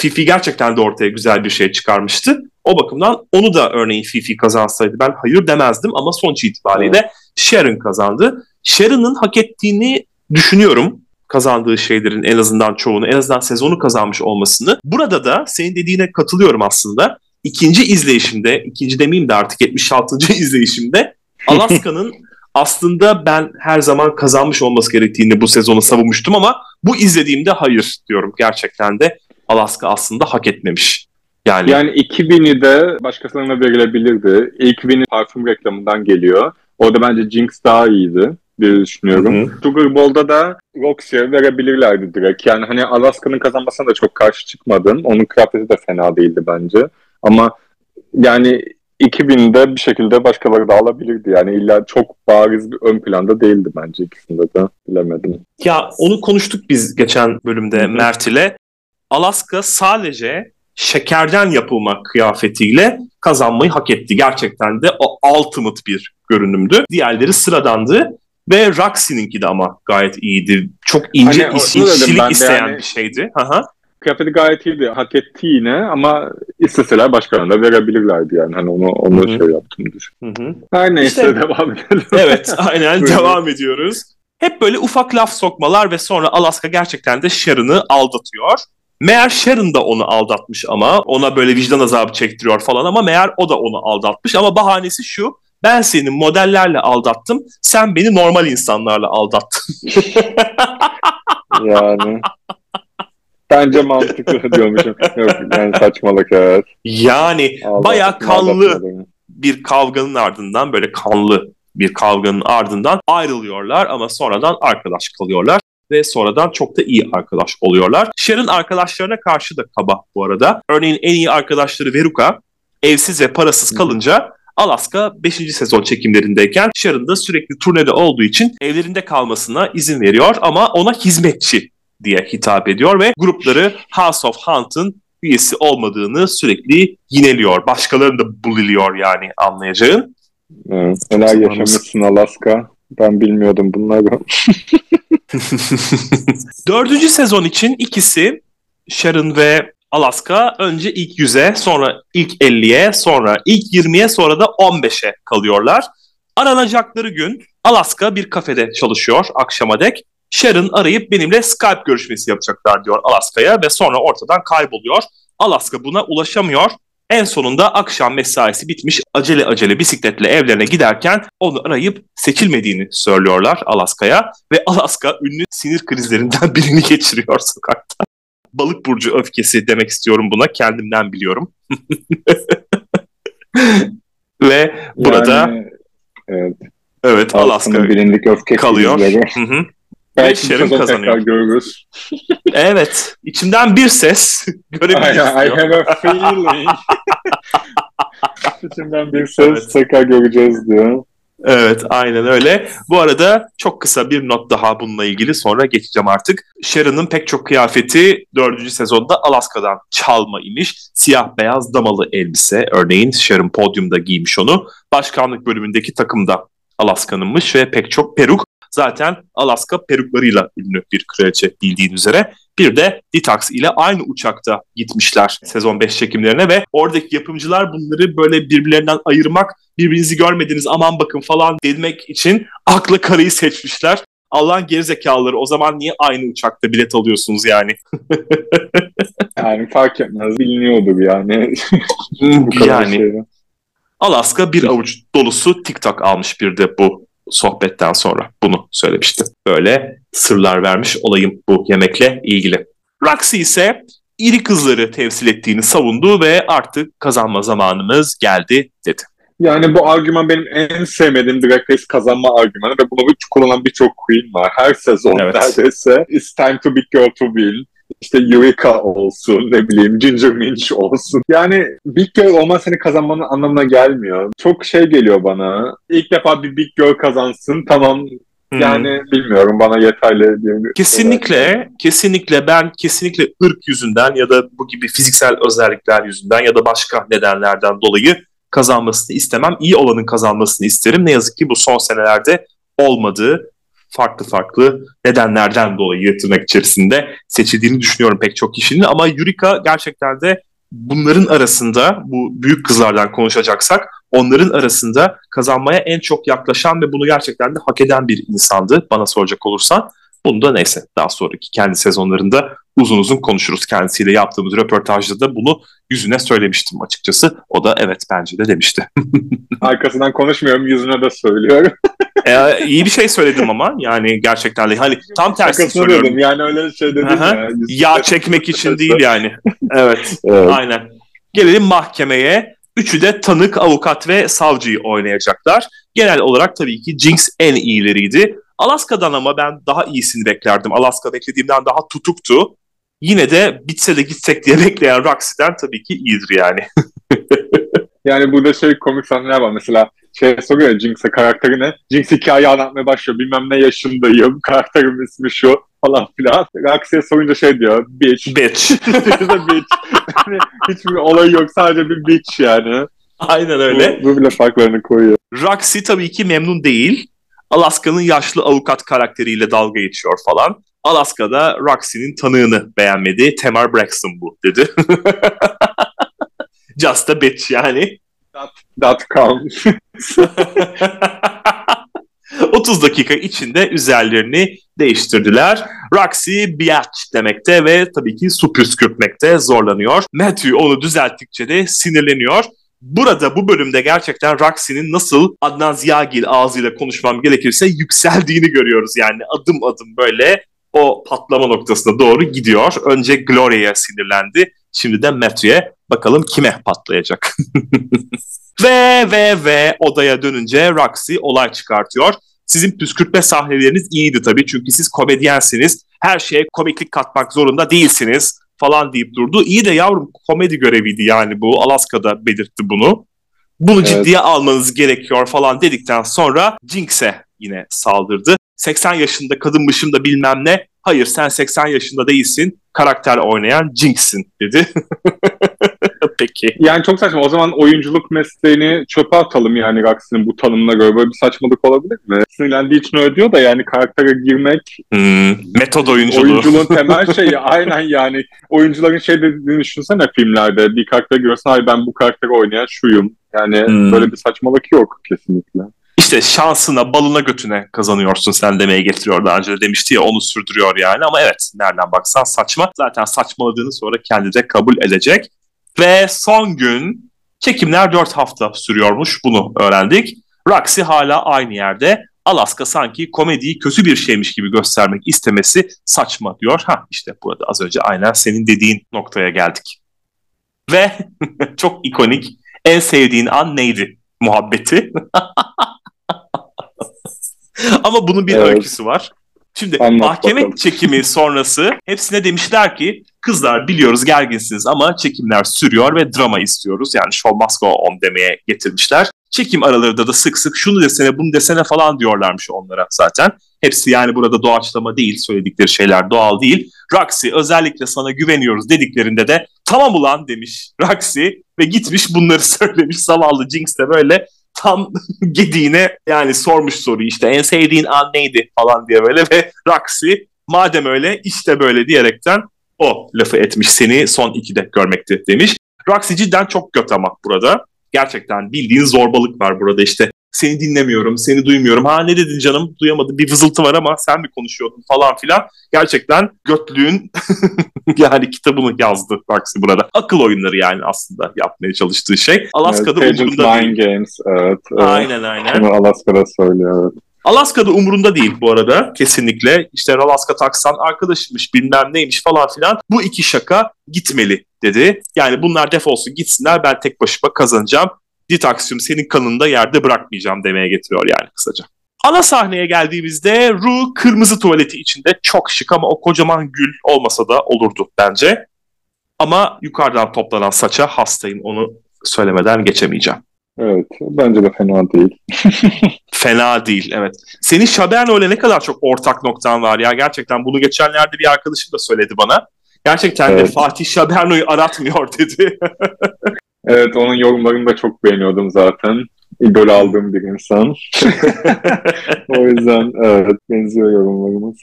Fifi gerçekten de ortaya güzel bir şey çıkarmıştı. O bakımdan onu da örneğin Fifi kazansaydı ben hayır demezdim ama sonuç itibariyle Sharon kazandı. Sharon'ın hak ettiğini düşünüyorum kazandığı şeylerin en azından çoğunu, en azından sezonu kazanmış olmasını. Burada da senin dediğine katılıyorum aslında. İkinci izleyişimde, ikinci demeyeyim de artık 76. izleyişimde Alaska'nın aslında ben her zaman kazanmış olması gerektiğini bu sezonu savunmuştum ama bu izlediğimde hayır diyorum. Gerçekten de Alaska aslında hak etmemiş. Yani, yani 2000'i de başkasına verilebilirdi. İlk win'i parfüm reklamından geliyor. Orada bence Jinx daha iyiydi diye düşünüyorum. Hı hı. Sugar Bowl'da da Roxy'ye verebilirlerdi direkt. Yani hani Alaska'nın kazanmasına da çok karşı çıkmadım. Onun kıyafeti de fena değildi bence. Ama yani 2000'de bir şekilde başkaları da alabilirdi. Yani illa çok bariz bir ön planda değildi bence ikisinde de. Bilemedim. Ya onu konuştuk biz geçen bölümde Mert ile. Alaska sadece şekerden yapılmak kıyafetiyle kazanmayı hak etti. Gerçekten de o ultimate bir görünümdü. Diğerleri sıradandı. Ve Roxy'ninki de ama gayet iyiydi. Çok ince hani, işçilik isteyen yani, bir şeydi. Aha. Kıyafeti gayet iyiydi. Hak etti yine ama isteseler başkalarına verebilirlerdi yani. Hani onu, onu şey yaptım düşün. Her neyse işte, devam edelim. Evet aynen devam ediyoruz. Hep böyle ufak laf sokmalar ve sonra Alaska gerçekten de Sharon'ı aldatıyor. Meğer Sharon da onu aldatmış ama ona böyle vicdan azabı çektiriyor falan ama meğer o da onu aldatmış ama bahanesi şu ben seni modellerle aldattım sen beni normal insanlarla aldattın. yani bence mantıklı diyormuşum. Yok yani saçmalık evet. Yani baya kanlı bir kavganın ardından böyle kanlı bir kavganın ardından ayrılıyorlar ama sonradan arkadaş kalıyorlar ve sonradan çok da iyi arkadaş oluyorlar. Sharon arkadaşlarına karşı da kaba bu arada. Örneğin en iyi arkadaşları Veruca evsiz ve parasız kalınca Alaska 5. sezon çekimlerindeyken Sharon da sürekli turnede olduğu için evlerinde kalmasına izin veriyor ama ona hizmetçi diye hitap ediyor ve grupları House of Hunt'ın üyesi olmadığını sürekli yineliyor. Başkalarını da buliliyor yani anlayacağın. Evet, neler yaşamışsın Alaska. Ben bilmiyordum bunları. Dördüncü sezon için ikisi Sharon ve Alaska önce ilk 100'e, sonra ilk 50'ye, sonra ilk 20'ye, sonra da 15'e kalıyorlar. Aranacakları gün Alaska bir kafede çalışıyor akşama dek. Sharon arayıp benimle Skype görüşmesi yapacaklar diyor Alaska'ya ve sonra ortadan kayboluyor. Alaska buna ulaşamıyor. En sonunda akşam mesaisi bitmiş acele acele bisikletle evlerine giderken onu arayıp seçilmediğini söylüyorlar Alaska'ya ve Alaska ünlü sinir krizlerinden birini geçiriyor sokakta. Balık burcu öfkesi demek istiyorum buna kendimden biliyorum. ve burada yani, evet, evet Alaska bilindik öfke kalıyor. Hı hı. Belki Sharon kazanıyor. görürüz. evet. İçimden bir ses görebiliriz. I, I have a feeling. İçimden bir ses evet. tekrar göreceğiz diyor. Evet aynen öyle. Bu arada çok kısa bir not daha bununla ilgili sonra geçeceğim artık. Sharon'ın pek çok kıyafeti 4. sezonda Alaska'dan çalma imiş. Siyah beyaz damalı elbise örneğin Sharon podyumda giymiş onu. Başkanlık bölümündeki takımda Alaska'nınmış ve pek çok peruk. Zaten Alaska peruklarıyla ünlü bir kraliçe bildiğin üzere. Bir de Detox ile aynı uçakta gitmişler sezon 5 çekimlerine ve oradaki yapımcılar bunları böyle birbirlerinden ayırmak, birbirinizi görmediniz aman bakın falan demek için akla karayı seçmişler. Allah'ın gerizekalıları o zaman niye aynı uçakta bilet alıyorsunuz yani? yani fark etmez biliniyordur yani. yani. Şeyden. Alaska bir avuç dolusu TikTok almış bir de bu sohbetten sonra bunu söylemişti. Böyle sırlar vermiş olayım bu yemekle ilgili. Roxy ise iri kızları temsil ettiğini savundu ve artık kazanma zamanımız geldi dedi. Yani bu argüman benim en sevmediğim Drag Race kazanma argümanı ve bunu kullanan birçok queen var. Her sezon evet. neredeyse It's time to be girl to win işte Eureka olsun, ne bileyim Ginger Minch olsun. Yani Big Girl olman seni kazanmanın anlamına gelmiyor. Çok şey geliyor bana. İlk defa bir Big Girl kazansın tamam yani hmm. bilmiyorum bana yeterli diye. Kesinlikle, kesinlikle ben kesinlikle ırk yüzünden ya da bu gibi fiziksel özellikler yüzünden ya da başka nedenlerden dolayı kazanmasını istemem. İyi olanın kazanmasını isterim. Ne yazık ki bu son senelerde olmadığı farklı farklı nedenlerden dolayı tırnak içerisinde seçildiğini düşünüyorum pek çok kişinin. Ama Yurika gerçekten de bunların arasında bu büyük kızlardan konuşacaksak onların arasında kazanmaya en çok yaklaşan ve bunu gerçekten de hak eden bir insandı bana soracak olursan. Bunu da neyse daha sonraki kendi sezonlarında uzun uzun konuşuruz. Kendisiyle yaptığımız röportajda da bunu yüzüne söylemiştim açıkçası. O da evet bence de demişti. Arkasından konuşmuyorum yüzüne de söylüyorum. ee, iyi bir şey söyledim ama yani gerçekten de hani tam tersi söylüyorum. Dedim. Yani öyle şey dedim ya. Yağ çekmek için değil yani. Evet, evet. aynen. Gelelim mahkemeye. Üçü de tanık, avukat ve savcıyı oynayacaklar. Genel olarak tabii ki Jinx en iyileriydi. Alaska'dan ama ben daha iyisini beklerdim. Alaska beklediğimden daha tutuktu. Yine de bitse de gitsek diye bekleyen Roxy'den tabii ki iyidir yani. yani burada şey komik sahneler var. Mesela şey soruyor Jinx'e karakteri ne? Jinx hikaye anlatmaya başlıyor. Bilmem ne yaşındayım. Karakterim ismi şu falan filan. Roxy'ye sorunca şey diyor. Bitch. Bitch. bitch. yani hiçbir olay yok. Sadece bir bitch yani. Aynen öyle. Bu, bu bile farklarını koyuyor. Roxy tabii ki memnun değil. Alaska'nın yaşlı avukat karakteriyle dalga geçiyor falan. Alaska'da Roxy'nin tanığını beğenmedi. Tamar Braxton bu dedi. Just a bitch yani. That counts. o 30 dakika içinde üzerlerini değiştirdiler. Roxy biatch demekte ve tabii ki su püskürtmekte zorlanıyor. Matthew onu düzelttikçe de sinirleniyor. Burada bu bölümde gerçekten Roxy'nin nasıl Adnan Ziyagil ağzıyla konuşmam gerekirse yükseldiğini görüyoruz. Yani adım adım böyle o patlama noktasına doğru gidiyor. Önce Gloria'ya sinirlendi. Şimdi de Matthew'e bakalım kime patlayacak. ve ve ve odaya dönünce Roxy olay çıkartıyor. Sizin püskürtme sahneleriniz iyiydi tabii çünkü siz komedyensiniz. Her şeye komiklik katmak zorunda değilsiniz falan deyip durdu. İyi de yavrum komedi göreviydi yani bu. Alaska'da belirtti bunu. Bunu evet. ciddiye almanız gerekiyor falan dedikten sonra Jinx'e yine saldırdı. 80 yaşında kadınmışım da bilmem ne. Hayır sen 80 yaşında değilsin. Karakter oynayan Jinx'in dedi. Peki. Yani çok saçma. O zaman oyunculuk mesleğini çöpe atalım yani Roxy'nin bu tanımına göre. Böyle bir saçmalık olabilir mi? Sinirlendiği için öyle diyor da yani karaktere girmek... Hmm, metod oyunculuğu. Oyunculuğun temel şeyi. aynen yani. Oyuncuların şey dediğini düşünsene filmlerde. Bir karakter görsen ay ben bu karakteri oynayan şuyum. Yani hmm. böyle bir saçmalık yok kesinlikle işte şansına, balına götüne kazanıyorsun sen demeye getiriyor daha önce de demişti ya onu sürdürüyor yani ama evet nereden baksan saçma. Zaten saçmaladığını sonra kendi de kabul edecek. Ve son gün çekimler 4 hafta sürüyormuş bunu öğrendik. Roxy hala aynı yerde. Alaska sanki komediyi kötü bir şeymiş gibi göstermek istemesi saçma diyor. Ha işte burada az önce aynen senin dediğin noktaya geldik. Ve çok ikonik en sevdiğin an neydi muhabbeti? Ama bunun bir evet. öyküsü var. Şimdi Anlat mahkeme bakalım. çekimi sonrası hepsine demişler ki kızlar biliyoruz gerginsiniz ama çekimler sürüyor ve drama istiyoruz. Yani show must go on demeye getirmişler. Çekim aralarında da sık sık şunu desene bunu desene falan diyorlarmış onlara zaten. Hepsi yani burada doğaçlama değil söyledikleri şeyler doğal değil. Roxy özellikle sana güveniyoruz dediklerinde de tamam ulan demiş Roxy ve gitmiş bunları söylemiş. Zavallı Jinx de böyle tam gediğine yani sormuş soruyu işte en sevdiğin an neydi falan diye böyle ve Roxy madem öyle işte böyle diyerekten o lafı etmiş seni son ikide görmekti demiş. Roxy cidden çok göt ama burada. Gerçekten bildiğin zorbalık var burada işte. Seni dinlemiyorum, seni duymuyorum. Ha ne dedin canım? Duyamadım. Bir vızıltı var ama sen mi konuşuyordun falan filan. Gerçekten götlüğün yani kitabını yazdı Roxy burada. Akıl oyunları yani aslında yapmaya çalıştığı şey. Alaska'da evet, umurunda değil. Games, evet. Aynen aynen. Bunu Alaska'da söylüyor. Evet. Alaska'da umurunda değil bu arada kesinlikle. İşte Alaska taksan arkadaşımmış bilmem neymiş falan filan. Bu iki şaka gitmeli dedi. Yani bunlar defolsun gitsinler ben tek başıma kazanacağım. Ditaksium senin kanında yerde bırakmayacağım demeye getiriyor yani kısaca. Ana sahneye geldiğimizde Ru kırmızı tuvaleti içinde çok şık ama o kocaman gül olmasa da olurdu bence. Ama yukarıdan toplanan saça hastayım onu söylemeden geçemeyeceğim. Evet bence de fena değil. fena değil evet. Senin Şaberno ile ne kadar çok ortak noktan var ya gerçekten bunu geçenlerde bir arkadaşım da söyledi bana. Gerçekten evet. de Fatih Şaberno'yu aratmıyor dedi. evet onun yorumlarını da çok beğeniyordum zaten. İdol aldığım bir insan. o yüzden evet benziyor yorumlarımız.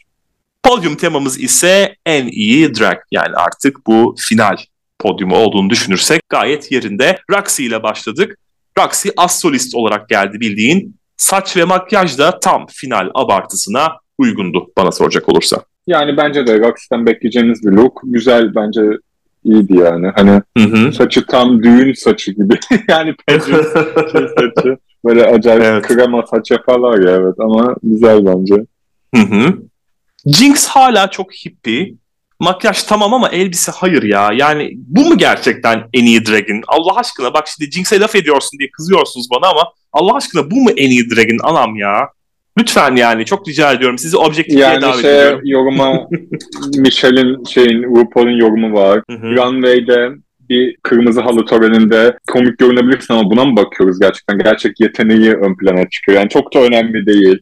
Podyum temamız ise en iyi drag. Yani artık bu final podyumu olduğunu düşünürsek gayet yerinde. Roxy ile başladık. Roxy as solist olarak geldi bildiğin. Saç ve makyaj da tam final abartısına uygundu bana soracak olursa. Yani bence de Roxy'den bekleyeceğiniz bir look. Güzel bence iyiydi yani. Hani hı hı. saçı tam düğün saçı gibi. yani pejin şey saçı. Böyle acayip evet. krema saç yaparlar ya evet ama güzel bence. Hı hı. Jinx hala çok hippie. Makyaj tamam ama elbise hayır ya. Yani bu mu gerçekten en iyi Dragon? Allah aşkına bak şimdi Jinx'e laf ediyorsun diye kızıyorsunuz bana ama Allah aşkına bu mu en iyi Dragon anam ya? Lütfen yani çok rica ediyorum. Sizi objektifliğe yani davet şey, ediyorum. yoruma Michelle'in şeyin RuPaul'un yorumu var. Runway'de bir kırmızı halı töreninde komik görünebilirsin ama buna mı bakıyoruz gerçekten? Gerçek yeteneği ön plana çıkıyor. Yani çok da önemli değil.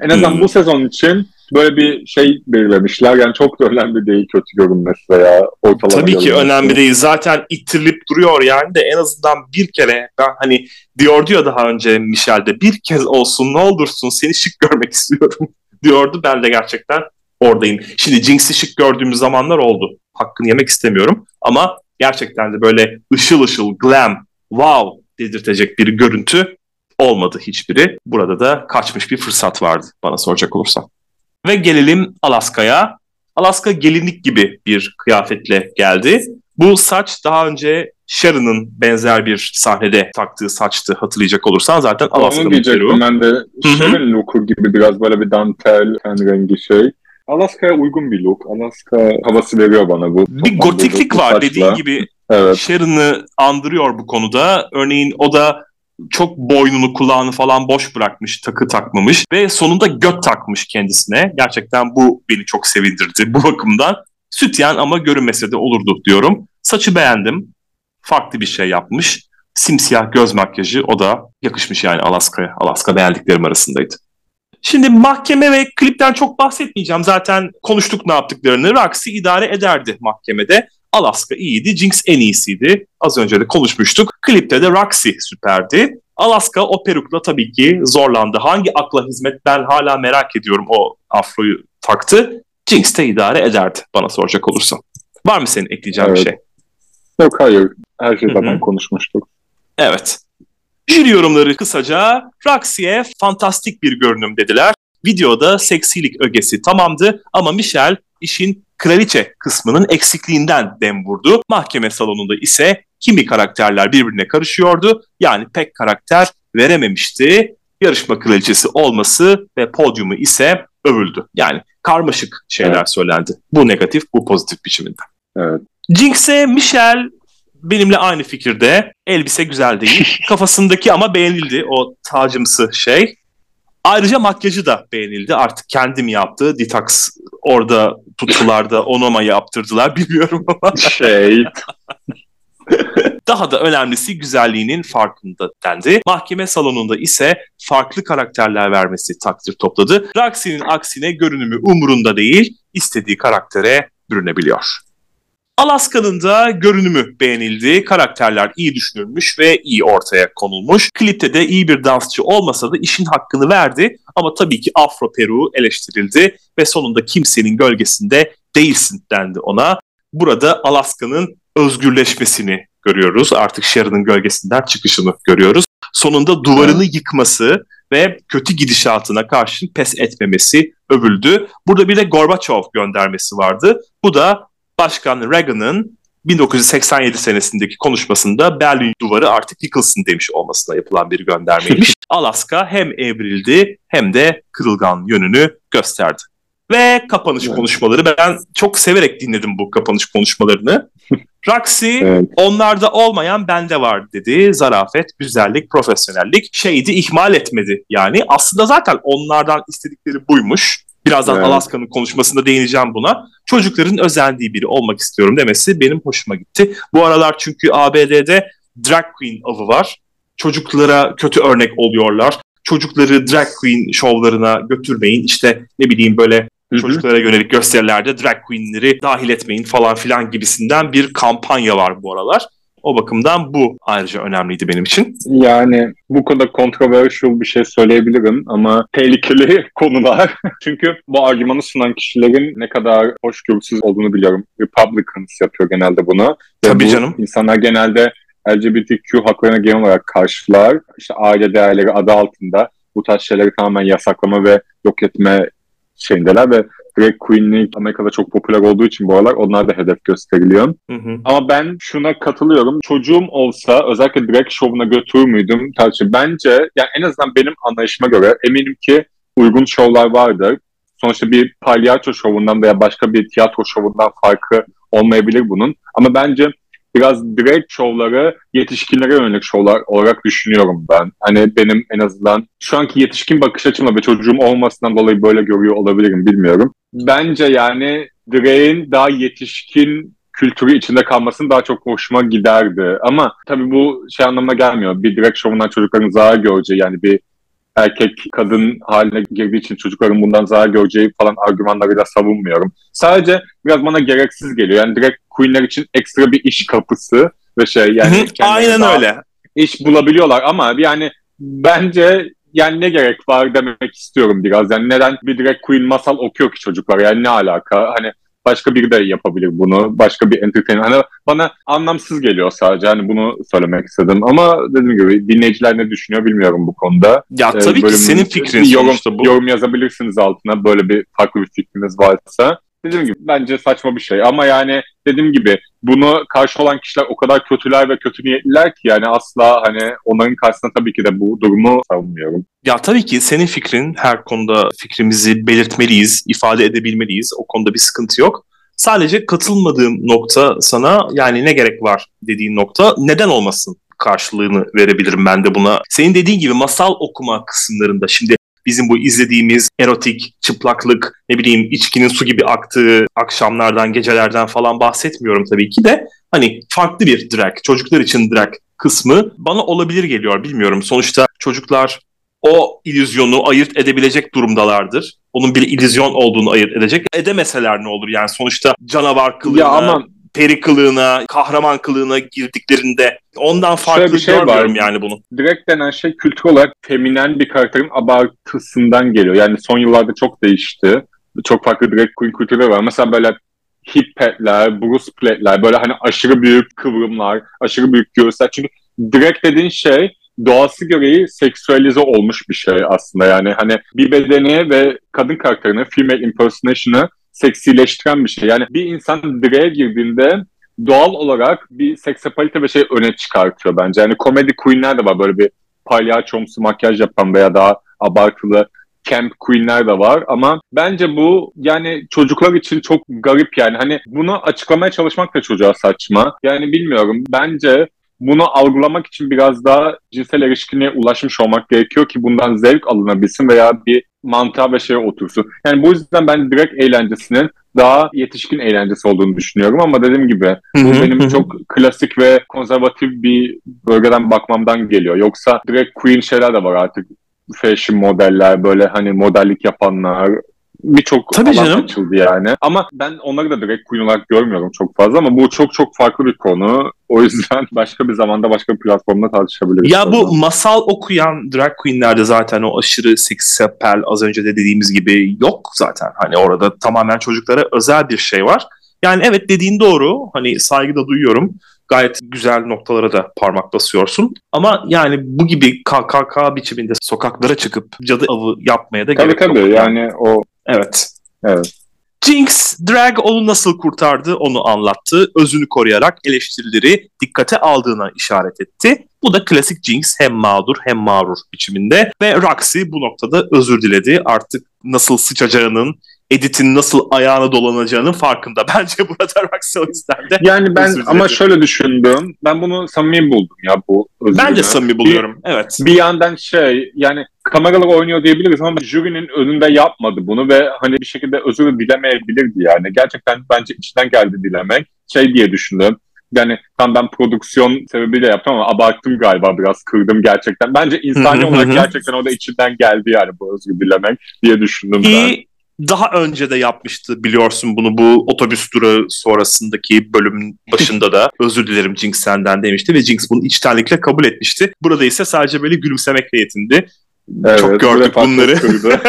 En azından hmm. bu sezon için böyle bir şey belirlemişler. Yani çok da önemli değil kötü görünmesi veya ortalama Tabii ki önemli değil. Zaten ittirilip duruyor yani de en azından bir kere ben hani diyordu ya daha önce Michel'de bir kez olsun ne olursun seni şık görmek istiyorum diyordu. Ben de gerçekten oradayım. Şimdi Jinx'i şık gördüğümüz zamanlar oldu. Hakkını yemek istemiyorum ama gerçekten de böyle ışıl ışıl, glam, wow dedirtecek bir görüntü olmadı hiçbiri. Burada da kaçmış bir fırsat vardı bana soracak olursan. Ve gelelim Alaska'ya. Alaska gelinlik gibi bir kıyafetle geldi. Bu saç daha önce Sharon'ın benzer bir sahnede taktığı saçtı hatırlayacak olursan zaten Alaska'nın diyecektim ben de Sharon looku gibi biraz böyle bir dantel ten rengi şey. Alaska'ya uygun bir look. Alaska havası veriyor bana bu. Bir gotiklik var saçla. dediğin gibi. Evet. Sharon'ı andırıyor bu konuda. Örneğin o da çok boynunu kulağını falan boş bırakmış, takı takmamış ve sonunda göt takmış kendisine. Gerçekten bu beni çok sevindirdi bu bakımdan. Sütyen ama görünmese de olurdu diyorum. Saçı beğendim. Farklı bir şey yapmış. Simsiyah göz makyajı o da yakışmış yani Alaska'ya. Alaska beğendiklerim arasındaydı. Şimdi mahkeme ve klipten çok bahsetmeyeceğim. Zaten konuştuk ne yaptıklarını. Roxy idare ederdi mahkemede. Alaska iyiydi, Jinx en iyisiydi. Az önce de konuşmuştuk. Klipte de Roxy süperdi. Alaska o perukla tabii ki zorlandı. Hangi akla hizmet ben hala merak ediyorum o afroyu taktı. Jinx de idare ederdi bana soracak olursan. Var mı senin ekleyeceğin evet. bir şey? Yok hayır. Her şey zaten konuşmuştuk. Evet. Jüri yorumları kısaca Roxy'e fantastik bir görünüm dediler. Videoda seksilik ögesi tamamdı ama Michelle işin kraliçe kısmının eksikliğinden dem vurdu. Mahkeme salonunda ise kimi karakterler birbirine karışıyordu. Yani pek karakter verememişti. Yarışma kraliçesi olması ve podyumu ise övüldü. Yani karmaşık şeyler evet. söylendi. Bu negatif, bu pozitif biçiminde. Evet. Jinx'e Michelle benimle aynı fikirde. Elbise güzel değil. Kafasındaki ama beğenildi o tacımsı şey. Ayrıca makyajı da beğenildi. Artık kendim yaptı. Detox orada tuttular onu mu yaptırdılar bilmiyorum ama. Şey. Daha da önemlisi güzelliğinin farkında dendi. Mahkeme salonunda ise farklı karakterler vermesi takdir topladı. Roxy'nin aksine görünümü umurunda değil, istediği karaktere bürünebiliyor. Alaska'nın da görünümü beğenildi. Karakterler iyi düşünülmüş ve iyi ortaya konulmuş. Klipte de iyi bir dansçı olmasa da işin hakkını verdi. Ama tabii ki Afro Peru eleştirildi ve sonunda kimsenin gölgesinde değilsin dendi ona. Burada Alaska'nın özgürleşmesini görüyoruz. Artık Sharon'ın gölgesinden çıkışını görüyoruz. Sonunda duvarını yıkması ve kötü gidişatına karşın pes etmemesi övüldü. Burada bir de Gorbaçov göndermesi vardı. Bu da Başkan Reagan'ın 1987 senesindeki konuşmasında Berlin duvarı artık yıkılsın demiş olmasına yapılan bir göndermeymiş. Alaska hem evrildi hem de kırılgan yönünü gösterdi. Ve kapanış evet. konuşmaları. Ben çok severek dinledim bu kapanış konuşmalarını. Roxy evet. onlarda olmayan bende var dedi. Zarafet, güzellik, profesyonellik şeydi ihmal etmedi. Yani aslında zaten onlardan istedikleri buymuş. Birazdan evet. Alaska'nın konuşmasında değineceğim buna. Çocukların özendiği biri olmak istiyorum demesi benim hoşuma gitti. Bu aralar çünkü ABD'de drag queen avı var. Çocuklara kötü örnek oluyorlar. Çocukları drag queen şovlarına götürmeyin. İşte ne bileyim böyle Hı-hı. çocuklara yönelik gösterilerde drag queenleri dahil etmeyin falan filan gibisinden bir kampanya var bu aralar. O bakımdan bu ayrıca önemliydi benim için. Yani bu konuda controversial bir şey söyleyebilirim ama tehlikeli konular. Çünkü bu argümanı sunan kişilerin ne kadar hoşgörüsüz olduğunu biliyorum. Republicans yapıyor genelde bunu. Tabii bu canım. İnsanlar genelde LGBTQ haklarına genel olarak karşılar. İşte aile değerleri adı altında bu tarz şeyleri tamamen yasaklama ve yok etme şeyindeler ve drag queenlik Amerika'da çok popüler olduğu için bu aralar onlar da hedef gösteriliyor. Hı hı. Ama ben şuna katılıyorum. Çocuğum olsa özellikle drag şovuna götürür müydüm? Tartışır. Bence yani en azından benim anlayışıma göre eminim ki uygun şovlar vardır. Sonuçta bir palyaço şovundan veya başka bir tiyatro şovundan farkı olmayabilir bunun. Ama bence biraz drag şovları yetişkinlere yönelik şovlar olarak düşünüyorum ben. Hani benim en azından şu anki yetişkin bakış açımla ve çocuğum olmasından dolayı böyle görüyor olabilirim bilmiyorum. Bence yani drag'in daha yetişkin kültürü içinde kalmasını daha çok hoşuma giderdi. Ama tabii bu şey anlamına gelmiyor. Bir drag şovundan çocukların zarar göreceği yani bir erkek kadın haline girdiği için çocukların bundan zarar göreceği falan argümanlarıyla savunmuyorum. Sadece biraz bana gereksiz geliyor. Yani direkt queenler için ekstra bir iş kapısı ve şey yani aynen öyle. İş bulabiliyorlar ama yani bence yani ne gerek var demek istiyorum biraz. Yani neden bir direkt queen masal okuyor ki çocuklar yani ne alaka? Hani başka biri de yapabilir bunu. Başka bir entertainer. Hani bana anlamsız geliyor sadece. Hani bunu söylemek istedim. Ama dediğim gibi dinleyiciler ne düşünüyor bilmiyorum bu konuda. Ya ee, tabii ki senin fikrin yorum, bu. Yorum yazabilirsiniz altına böyle bir farklı bir fikriniz varsa. Dediğim gibi bence saçma bir şey ama yani dediğim gibi bunu karşı olan kişiler o kadar kötüler ve kötü niyetliler ki yani asla hani onların karşısında tabii ki de bu durumu savunmuyorum. Ya tabii ki senin fikrin her konuda fikrimizi belirtmeliyiz, ifade edebilmeliyiz. O konuda bir sıkıntı yok. Sadece katılmadığım nokta sana yani ne gerek var dediğin nokta neden olmasın karşılığını verebilirim ben de buna. Senin dediğin gibi masal okuma kısımlarında şimdi bizim bu izlediğimiz erotik, çıplaklık, ne bileyim içkinin su gibi aktığı akşamlardan, gecelerden falan bahsetmiyorum tabii ki de. Hani farklı bir drag, çocuklar için drag kısmı bana olabilir geliyor bilmiyorum. Sonuçta çocuklar o illüzyonu ayırt edebilecek durumdalardır. Onun bir illüzyon olduğunu ayırt edecek. Edemeseler ne olur yani sonuçta canavar kılığına, ya ama peri kılığına, kahraman kılığına girdiklerinde ondan farklı bir şey görmüyorum var. yani bunu. Direkt denen şey kültür olarak feminen bir karakterin abartısından geliyor. Yani son yıllarda çok değişti. Çok farklı direkt queen kültürü var. Mesela böyle hip petler, bruce platler, böyle hani aşırı büyük kıvrımlar, aşırı büyük göğüsler. Çünkü direkt dediğin şey doğası gereği seksüelize olmuş bir şey aslında. Yani hani bir bedeni ve kadın karakterini, female impersonation'ı seksileştiren bir şey. Yani bir insan direğe girdiğinde doğal olarak bir seksapalite ve şey öne çıkartıyor bence. Yani komedi queenler de var böyle bir palyaçomsu makyaj yapan veya daha abartılı camp queenler de var ama bence bu yani çocuklar için çok garip yani hani bunu açıklamaya çalışmak da çocuğa saçma. Yani bilmiyorum bence bunu algılamak için biraz daha cinsel erişkinliğe ulaşmış olmak gerekiyor ki bundan zevk alınabilsin veya bir mantığa ve şeye otursun. Yani bu yüzden ben direkt eğlencesinin daha yetişkin eğlencesi olduğunu düşünüyorum ama dediğim gibi bu benim çok klasik ve konservatif bir bölgeden bakmamdan geliyor. Yoksa direkt queen şeyler de var artık. Fashion modeller, böyle hani modellik yapanlar, birçok alan canım. açıldı yani. Ama ben onları da direkt queen olarak görmüyorum çok fazla ama bu çok çok farklı bir konu. O yüzden başka bir zamanda başka bir platformda tartışabiliriz. Ya bu masal okuyan drag queenlerde zaten o aşırı seks appeal az önce de dediğimiz gibi yok zaten. Hani orada tamamen çocuklara özel bir şey var. Yani evet dediğin doğru. Hani saygı da duyuyorum. Gayet güzel noktalara da parmak basıyorsun. Ama yani bu gibi KKK biçiminde sokaklara çıkıp cadı avı yapmaya da tabii, gerek tabii. yok. Tabii yani o Evet. Evet. Jinx, Drag onu nasıl kurtardı onu anlattı. Özünü koruyarak eleştirileri dikkate aldığına işaret etti. Bu da klasik Jinx hem mağdur hem mağrur biçiminde. Ve Roxy bu noktada özür diledi. Artık nasıl sıçacağının, editin nasıl ayağına dolanacağının farkında. Bence burada Roxy o yüzden de Yani ben ama şöyle düşündüm. Ben bunu samimi buldum ya bu özürünü. Ben de samimi buluyorum. Bir, evet. Bir yandan şey yani kameralar oynuyor diyebiliriz ama jürinin önünde yapmadı bunu ve hani bir şekilde özür dilemeyebilirdi yani. Gerçekten bence içten geldi dilemek. Şey diye düşündüm. Yani tam ben prodüksiyon sebebiyle yaptım ama abarttım galiba biraz kırdım gerçekten. Bence insani olarak gerçekten o da içinden geldi yani bu özür dilemek diye düşündüm ben daha önce de yapmıştı biliyorsun bunu bu otobüs durağı sonrasındaki bölümün başında da özür dilerim Jinx senden demişti ve Jinx bunu içtenlikle kabul etmişti. Burada ise sadece böyle gülümsemekle yetindi. Evet, Çok gördük bunları.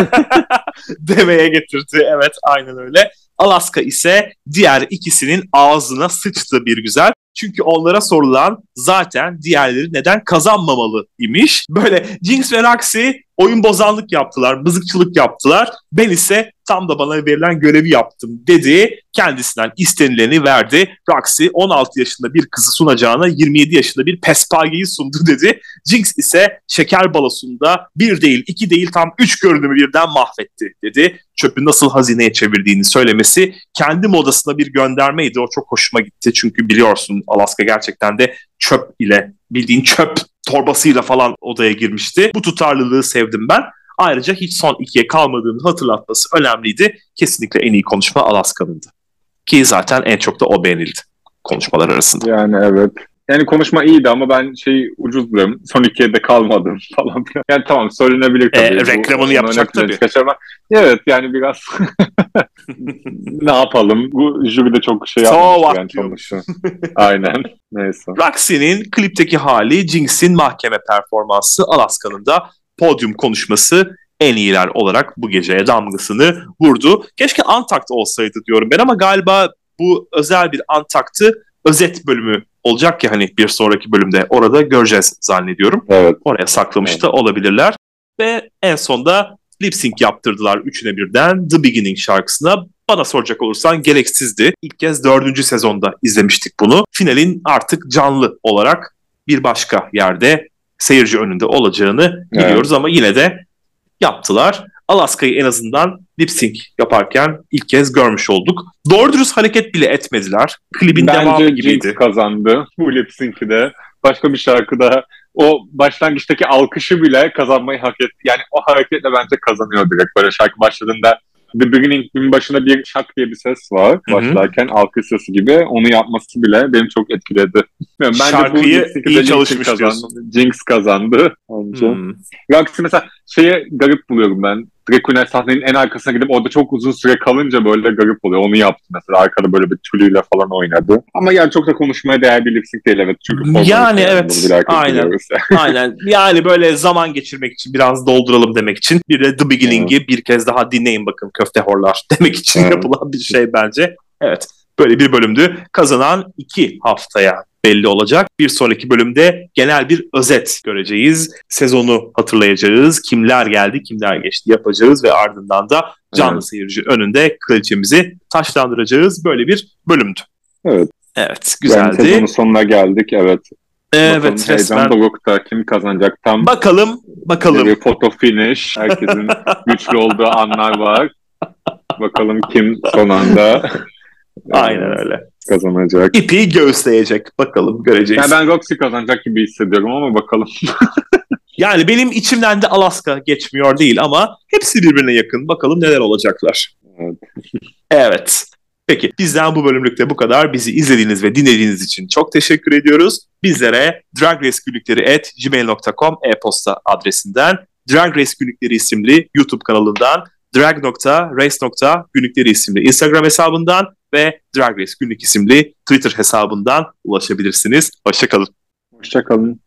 Demeye getirdi. Evet aynen öyle. Alaska ise diğer ikisinin ağzına sıçtı bir güzel. Çünkü onlara sorulan zaten diğerleri neden kazanmamalı imiş. Böyle Jinx ve Roxy oyun bozanlık yaptılar, bızıkçılık yaptılar. Ben ise tam da bana verilen görevi yaptım dedi. Kendisinden istenileni verdi. Roxy 16 yaşında bir kızı sunacağına 27 yaşında bir pespageyi sundu dedi. Jinx ise şeker balosunda bir değil, iki değil tam üç görünümü birden mahvetti dedi. Çöpü nasıl hazineye çevirdiğini söylemesi kendi modasına bir göndermeydi. O çok hoşuma gitti çünkü biliyorsun Alaska gerçekten de çöp ile bildiğin çöp torbasıyla falan odaya girmişti. Bu tutarlılığı sevdim ben. Ayrıca hiç son ikiye kalmadığını hatırlatması önemliydi. Kesinlikle en iyi konuşma Alaska'nındı. Ki zaten en çok da o beğenildi konuşmalar arasında. Yani evet. Yani konuşma iyiydi ama ben şey ucuz buluyorum. Son ikiye de kalmadım falan. Yani tamam söylenebilir tabii. E, reklamını yapacak tabii. Kaçırma. Evet yani biraz ne yapalım? Bu jüri de çok şey yapmış. yani sonuçta. Aynen. Neyse. Roxy'nin klipteki hali, Jinx'in mahkeme performansı, Alaska'nın da podyum konuşması en iyiler olarak bu geceye damgasını vurdu. Keşke Antakt olsaydı diyorum ben ama galiba bu özel bir Antakt'ı özet bölümü olacak ya hani bir sonraki bölümde orada göreceğiz zannediyorum. Evet. Oraya saklamış Evet. da olabilirler. Ve en sonda lip sync yaptırdılar üçüne birden The Beginning şarkısına. Bana soracak olursan gereksizdi. İlk kez dördüncü sezonda izlemiştik bunu. Finalin artık canlı olarak bir başka yerde seyirci önünde olacağını Evet. biliyoruz ama yine de yaptılar. Alaska'yı en azından lip sync yaparken ilk kez görmüş olduk. Doğru dürüst hareket bile etmediler. Klibin devamı Bence gibiydi. Jinx kazandı bu lip sync'i de. Başka bir şarkıda o başlangıçtaki alkışı bile kazanmayı hak etti. Yani o hareketle bence kazanıyor direkt. Böyle şarkı başladığında The Beginning'in başında bir şak diye bir ses var başlarken alkış sesi gibi. Onu yapması bile beni çok etkiledi. Bence Şarkıyı de iyi çalışmış kazandı. Jinx kazandı. Bence. Hmm. Aksi mesela şeye garip buluyorum ben. Drag Queen'ler sahnenin en arkasına gidip orada çok uzun süre kalınca böyle garip oluyor. Onu yaptı mesela. Arkada böyle bir tülüyle falan oynadı. Ama yani çok da konuşmaya değer bir lip sync değil evet. Çünkü formal Yani evet, aynen. Aynen. Yani böyle zaman geçirmek için biraz dolduralım demek için. Bir de The Beginning'i bir kez daha dinleyin bakın köfte horlar demek için Evet. yapılan bir şey bence. Evet. Böyle bir bölümdü. Kazanan iki haftaya belli olacak. Bir sonraki bölümde genel bir özet göreceğiz. Sezonu hatırlayacağız. Kimler geldi, kimler geçti yapacağız ve ardından da canlı Evet. seyirci önünde kraliçemizi taşlandıracağız. Böyle bir bölümdü. Evet. Evet, Yani güzeldi. sezonun sonuna geldik evet. Bakalım evet, heyecan resmen. dorukta kim kazanacak tam Bakalım, bakalım. bir foto finish. Herkesin güçlü olduğu anlar var. Bakalım kim son anda Aynen öyle. kazanacak. İpi göğüsleyecek. Bakalım göreceğiz. Yani ben Roxy kazanacak gibi hissediyorum ama bakalım. Yani benim içimden de Alaska geçmiyor değil ama hepsi birbirine yakın. Bakalım neler olacaklar. Evet. Evet. Peki bizden bu bölümlükte bu kadar. Bizi izlediğiniz ve dinlediğiniz için çok teşekkür ediyoruz. Bizlere dragracegülükleri.gmail.com e-posta adresinden Drag Race Günlükleri isimli YouTube kanalından drag.race.günlükleri isimli Instagram hesabından ve Drag Race Günlük isimli Twitter hesabından ulaşabilirsiniz. Hoşçakalın. Hoşçakalın.